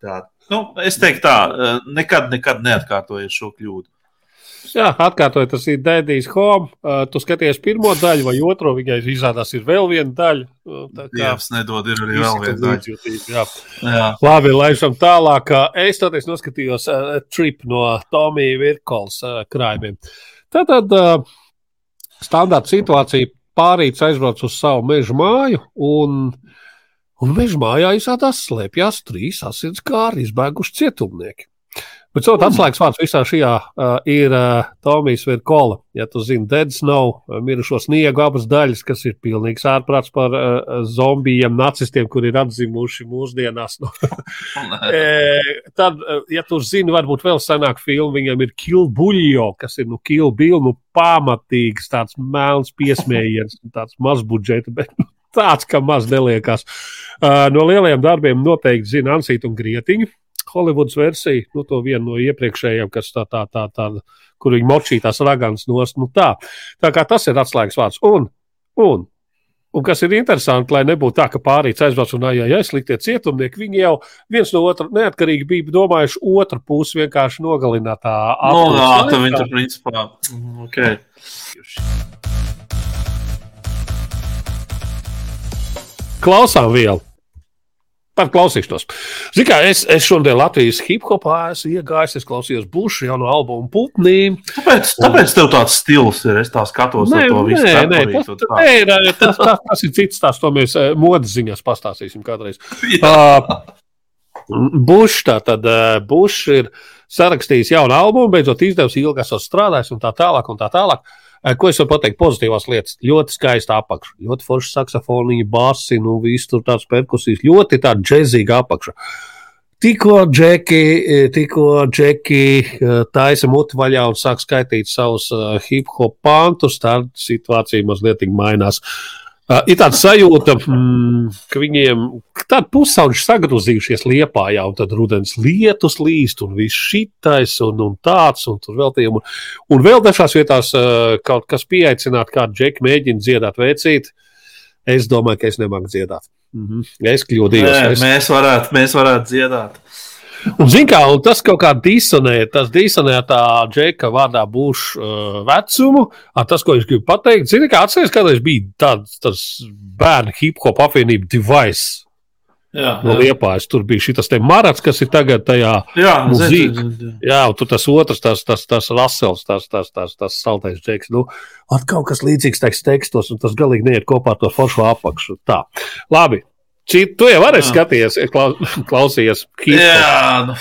Nu, es teiktu, tā, eh, nekad, nekad neatkārtojiet šo kļūdu. Jā, atkārtoju, tas ir Dēdijas Home. Uh, tu skaties pirmo daļu vai otro, viņai izrādās ir vēl viena daļa. Uh, Dievs nedod, ir arī vēl viena daļa. Jā. Jā. Labi, laižam tālāk. Es toties noskatījos uh, trip no Tomija Virkols uh, krājumiem. Tātad uh, standarta situācija pārīts aizbrauc uz savu meža māju, un, un meža mājā izrādās slēpjas trīs asins kāri izbēguši cietumnieki. Bet savukārt atslēgas vārds visā šajā uh, ir uh, Tomijs Virkola. Ja tu zini, Dead Snow, mirušo sniegu abas daļas, kas ir pilnīgs ārprāts par uh, zombijiem, nacistiem, kuri ir atzimuši mūsdienās. Nu, E, tad, ja tu zini, varbūt vēl senāk filmu, viņam ir Kill Buljo, kas ir nu, Kill Bill, nu, pamatīgs, tāds melns piesmējiens, tāds mazbudžeta, bet nu, tāds, ka maz neliekās. Uh, no lielajiem darbiem noteikti zina Ansīt un Grietiņu. Holivudas versija, nu, to vienu no iepriekšējiem, kas tā, tā, tā, tā kur viņi močītās ragans nost, nu tā. Tā kā tas ir atslēgas vārds. Un, un Un kas ir interesanti, lai nebūtu tā, ka pārīts aizbrauc un jā, sliktie cietumnieki, viņi jau viens no otra neatkarīgi bija domājuši otru pusi vienkārši nogalināt tā jā, apli. tā viņa tur principā. mm, Okay. Klausām vielu. Par klausīšanos. Ziniet, kā es, es šodien Latvijas hip hopā esmu iegājis, es klausījos Bušu jauno albumu Putnī. Tāpēc, tāpēc tev tāds stils ir. Es tā skatos Nē, to visu. nē, nē, tas, un tā. nē, nē, tas, tas, tas ir cits stāsts, to mēs eh, modes ziņās pastāstīsim kādreiz. Uh, Bušs tātad uh, Bušs ir sarakstījis jaunu albumu, beidzot izdevusi ilgi esot strādājis un tā tālāk un tā tālāk. Uh, Ko es varu pateikt? Pozitīvās lietas. Ļoti skaista apakša, ļoti forša saksofoniņa, basi, nu viss tur tāds perkusijas, ļoti tāda džezīga apakša. Tikko džeki, eh, tikko džeki eh, taisa muti vaļā un sāk skaitīt savus uh, hip hop pantus, tad situācija mazliet mainās. Uh, ir tāda sajūta, mm, ka viņiem tādi pusauģi sagrozījušies liepā, jau tad rudens lietus līst, un viss šitais, un, un tāds, un tur vēl tie. Un, un vēl dažās vietās uh, kaut kas pieaicināt, kādu džeku mēģina dziedāt, veicīt. Es domāju, ka es nemāku dziedāt. Mm -hmm. Es kļūdījos. Nē, es... mēs, varētu, mēs varētu dziedāt. Un, zin kā, un tas kaut kā disonē, tas disonē tā džeka vārdā būšu uh, vecumu. Tas, ko es gribu pateikt, zini, kā atceries, kādreiz bija tāds, tas bērnu hip hop apvienība device. Jā, No Liepājas tur bija šis marats, kas ir tagad tajā jā, zinu, zinu. Jā, un tur tas otrs, tas, tas, tas Rasels, tas, tas, tas, tas saltais džeks. Nu, at kaut kas līdzīgs teiks tekstos, un tas galīgi neiet kopā ar to foršu apakšu. Tā, labi. Cit, tu jau vari Jā. skatīties, klau, klausījies. hip-hop. Jā, nu,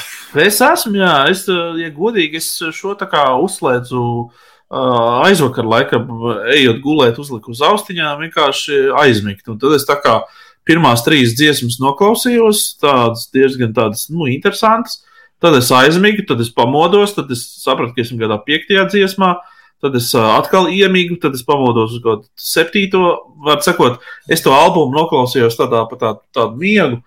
es esmu, jā, es, uh, ja godīgi, es šo tā kā uzslēdzu uh, aizvakar, laikam, ejot gulēt, uzliku uz austiņām, vienkārši aizmigt. Un tad es tā kā pirmās trīs dziesmas noklausījos, tādas diezgan tādas, nu, interesantas. Tad es aizmigu, tad es pamodos, tad es sapratu, ka esmu kādā piektajā dziesmā. Tad es atkal iemīgu, tad es pamodos uz kaut kādu septīto. Var sakot, es to albumu noklausījos tādā pa tādu, tādu miegu.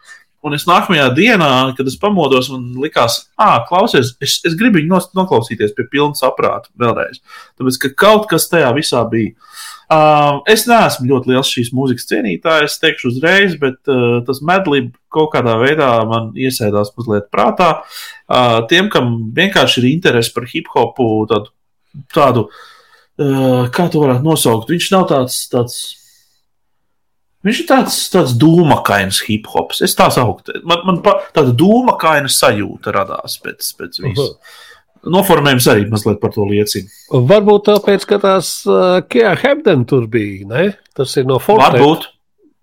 Un es nākamajā dienā, kad es pamodos, man likās, ah, klausies, es, es gribu viņu noklausīties pie pilna saprāta vēlreiz. Tāpēc, ka kaut kas tajā visā bija. Uh, es neesmu ļoti liels šīs mūzikas cienītājs, teikšu uzreiz, bet uh, tas medlība kaut kādā veidā man iesēdās mazliet prātā. Uh, tiem, kam vienkārši ir interese par hip hopu, tādu, tādu uh, kā to varētu nosaukt, viņš nav tāds. tāds Viņš ir tāds, tāds dūmakains hip hops. Es tā sauktu. Man, man pa, tāda dūmakaina sajūta radās pēc, pēc visa. Noformējums arī mazliet par to liecina. Varbūt tāpēc, ka tās uh, Kia Hebden tur bija, ne? Tas ir no Fortnite. Varbūt.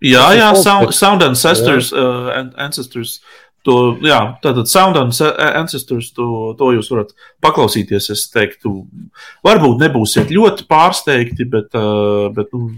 Jā, jā. Sound, sound Ancestors. Uh, an- ancestors to, jā, tātad Sound Ance- Ancestors, to, to jūs varat paklausīties. Es teiktu, varbūt nebūsiet ļoti pārsteigti, bet. Uh, bet nu,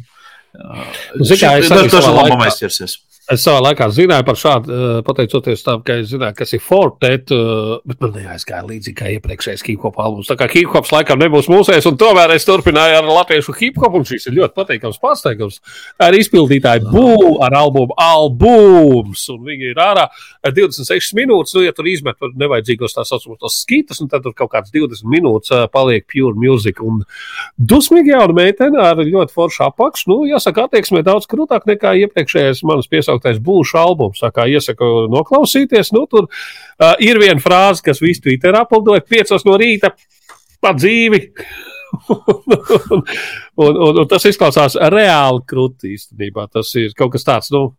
zini kā, es arī tas savā labam aizķersies. Es savā laikā zināju par šādu, eh, pateicoties tam, ka es zināju, kas ir Fortnite, eh, bet man neaizgāja līdzīgi kā iepriekšējais hip hop albums. Tā kā hip hops laikam nebūs mūsējis, un tomēr es turpināju ar latviešu hip hop, un šis ir ļoti patīkams pārsteigums. Ar izpildītāju būvu, ar albumu albums, un viņi ir ārā ar 26 minūtes, nu, ja tur izmet nevajadzīgos tā saucamos skitas, un tad tur kaut kāds 20 minūtes eh, paliek pure music. Un dusmīgi jauna meitene ar ļoti foršu apakšu, nu, jāsaka, attieksmē daudz krūtāk nekā iepriekšējais manas piesauktais būšu albums. Iesaku noklausīties, nu, tur uh, ir viena frāze, kas visu Twitter apeldoja 5 no rīta pa dzīvi. un, un, un, un tas izklausās reāli krūti īstenībā. Tas ir kaut kas tāds, nu,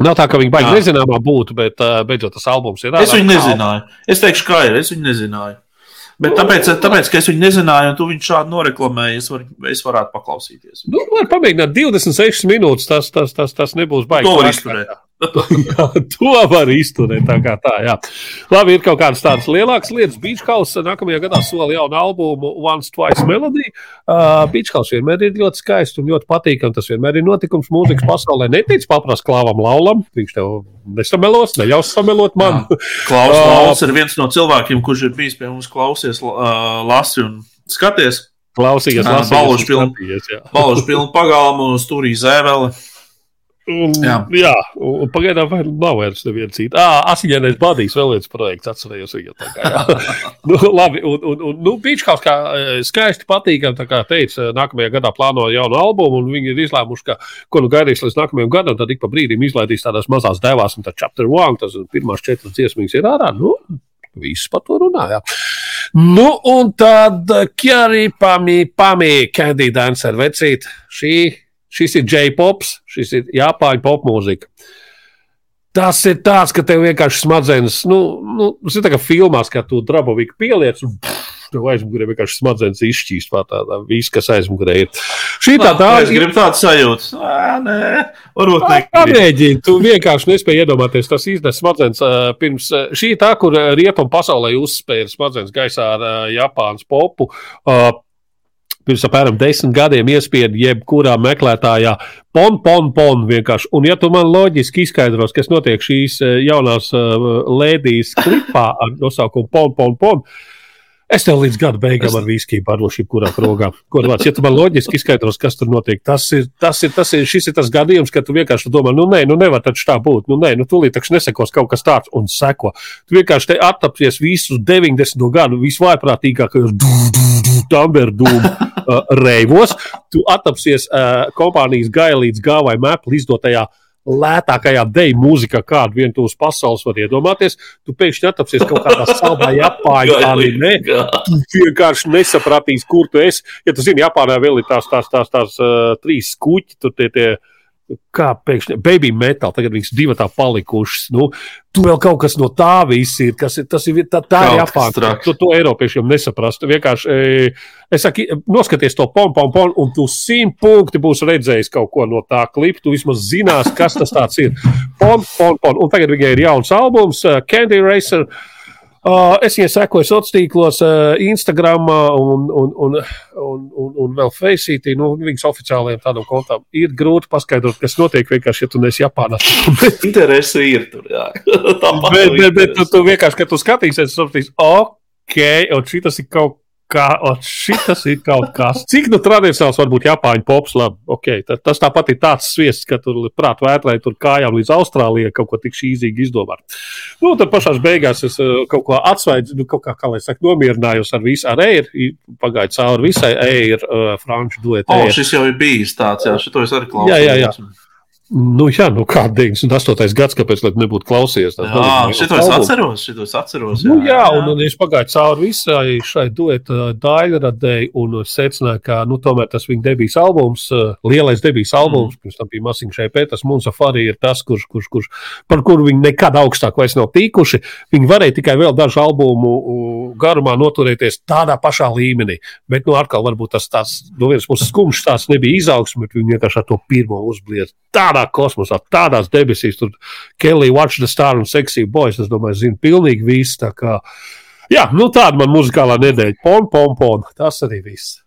nav tā, ka viņi baigi nezināmā būtu, bet uh, beidzot tas albums ir. Es viņu nezināju. Es teikšu, kā ir. Es viņu nezināju. Bet tāpēc, tāpēc ka es viņu nezināju, un tu viņu šādi noreklamēji, es, var, es varētu paklausīties. Nu, var pamēģināt 26 minūtes. Tas, tas, tas, tas nebūs baigi. To var izturēt. jā, to var izturēt. Tā kā tā, jā. Labi, ir kaut kādas tādas lielākas lietas. Beach House nākamajā gadā sola jaunu albumu Once Twice Melody. Uh, Beach House vienmēr ir ļoti skaists un ļoti patīkams. Tas vienmēr ir notikums mūzikas pasaulē. Netic paprast klāvam laulam. Viņš tev nesamelos, neļaus samelot man. Klaus Ā. Lauls ir viens no cilvēkiem, kurš ir bijis pie mums klausies, uh, lasi un skaties. Klausījies, jā. Balžu pilnu pagalmu, stūrī zēveli. Un, jā, Jā. un, un pagaidām vēl nav vairs neviena cita. Ah, asiņainais badīs vēl viens projekts, atcerējos viņu. nu, labi, un, un, un nu, Beachhouse kā skaisti patīkam, tā kā teica, nākamajā gadā plāno jaunu albumu, un viņi ir izlēmuši, ka, ko nu gaidīs līdz nākamajam gadam, tad ik pa brīdim izlaidīs tādās mazās devās, un tā chapter one, tas ir pirmās četras dziesmas ir ārā. Nu, Viss par to runāja. Nu, un tad Kjari Pami, Pami, Candy Dancer vecīt. Šī, šis ir J-pops, šis ir Japāņu popmūzika. Tas ir tāds, ka tev vienkārši smadzenes, nu, nu tas ir tā kā filmās, kā tu draboviku pieliec, un pff, tev aizmugurē vienkārši smadzenes izšķīst tādā, viss, kas aizmugurē ir. Šī tā tā Es gribu tādu sajūtu. Nē, varbūt ne. Pamēģini, tu vienkārši nespēji iedomāties, tas iznes smadzenes pirms šī tā, kur rietumu pasaulē uzspēja smadzenes gaisā ar Japānas popu. Pirms apmēram desmit gadiem iespieda jebkurā meklētājā pon, pon, pon vienkārši. Un, ja tu man loģiski izskaidros, kas notiek šīs uh, jaunās uh, lēdijas klipā ar nosaukumu pon, pon, pon, Es tev līdz gada beigām ar viskiju pārlošu, kurā krogā. Kodvārds, ja tu man loģiski izskaidros, kas tur notiek, tas ir, tas ir, tas ir, šis ir tas gadījums, kad tu vienkārši domā, nu nē, nu nevar taču tā būt, nu nē, nu tūlīt taču nesekos kaut kas tāds un seko. Tu vienkārši te attapsies visus 90 gadu visvaiprātīgākajos tamberdūmu uh, reivos, tu attapsies uh, kompānijas gailīdz gāvai mēpli izdotajā lētākajā deju mūzikā, kādu vien tu uz pasaules var iedomāties, tu pēkšņi atapsies kaut kādā saldā Japāņu anime. Tu vienkārši nesapratīsi, kur tu esi. Ja tu zini, Japānā vēl ir tās, tās, tās, tās uh, trīs skuķi, tur tie, tie kā pēkšņi baby metāli, tagad viņas divi tā palikušas. Nu, tu vēl kaut kas no tā viss ir, kas ir, tas ir, tā, tā ir Japāna. Tu to Eiropiešiem nesaprastu. Vienkārši, e, es saku, noskaties to pom, pom, pom, un tu simt punkti būs redzējis kaut ko no tā klipa. Tu vismaz zinās, kas tas ir. Pom, pom, pom. Un tagad viņai ir jauns albums, uh, Candy Racer. Uh, es viņai sekoju sociālos tīklos, Instagram un, un, un, un, un, un vēl Faceitī. Nu, viņas oficiālajiem tādam kontam ir grūti paskaidrot, kas notiek vienkārši, ja tu neesi Japānā. Interesi ir tur, jā. bet, bet, bet tu, tu vienkārši, kad tu skatīsies, sapratīsi, ok, un šis ir kaut kā šis ir kaut kas. Cik nu tradicionāls var būt Japāņu pops, labi, ok, tad, tas tāpat ir tāds sviests, ka tur prāt vētrē tur kājām līdz Austrālijai kaut ko tik šīzīgi izdomāt. Nu, tad pašās beigās es uh, kaut ko atsvaidu, nu, kaut kā, kā lai saka, nomierinājos ar visu, ar Eir, pagāju cauri visai Eir, uh, franču duetu. O, šis jau ir bijis tāds, jā, šito es arī klausījos. Jā, jā, jā. Nu, jā, nu kā 98. gads, kāpēc gan nebūtu klausījies? Jā, šito es atceros, šito es atceros. Jā, nu, jā, jā. Un, un es pagāju cauri visai šai dueta daļradēji un secināju, ka, nu, tomēr tas viņa debijas albums, lielais debijas albums, mm. pirms tam bija Masiņš EP, tas mums arī ir tas, kurš, kurš, kurš, par kuru viņi nekad augstāk vairs nav tikuši. Viņi varēja tikai vēl dažu albumu garumā noturēties tādā pašā līmenī, bet, nu, atkal varbūt tas tāds, no vienas puses skumjš tāds nebija izaugsme, bet viņi vienkārši ar to pirmo uzblies tādā kosmosā, tādās debesīs, tur Kelly, Watch the Star un Sexy Boys. Es domāju, zinu pilnīgi viss. Tā kā, jā, nu tāda man muzikālā nedēļa. Pon, pon, pon. Tas arī viss.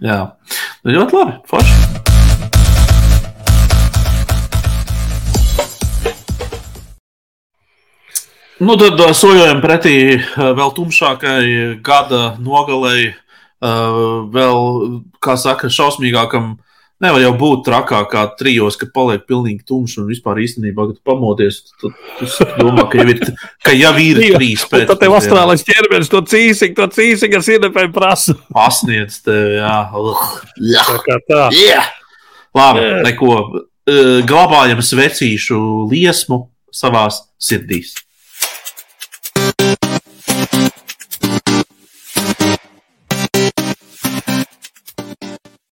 Jā, nu, ļoti labi. Forši. Nu, tad sojojam pretī vēl tumšākai gada nogalei, vēl, kā saka, šausmīgākam Nevar jau būt trakāk kā trijos, ka paliek pilnīgi tumšs un vispār īstenībā, kad tu pamodies, tad tu domā, ka jau ir, ka jau ir trīs pēc. Tad tev Austrālijas ķermenis to cīsīgi, to cīsīgi ar sienepēm prasa. Pasniedz tev, jā. jā. Tā kā tā. Yeah. Labi, yeah. neko. Glabājam svecīšu liesmu savās sirdīs.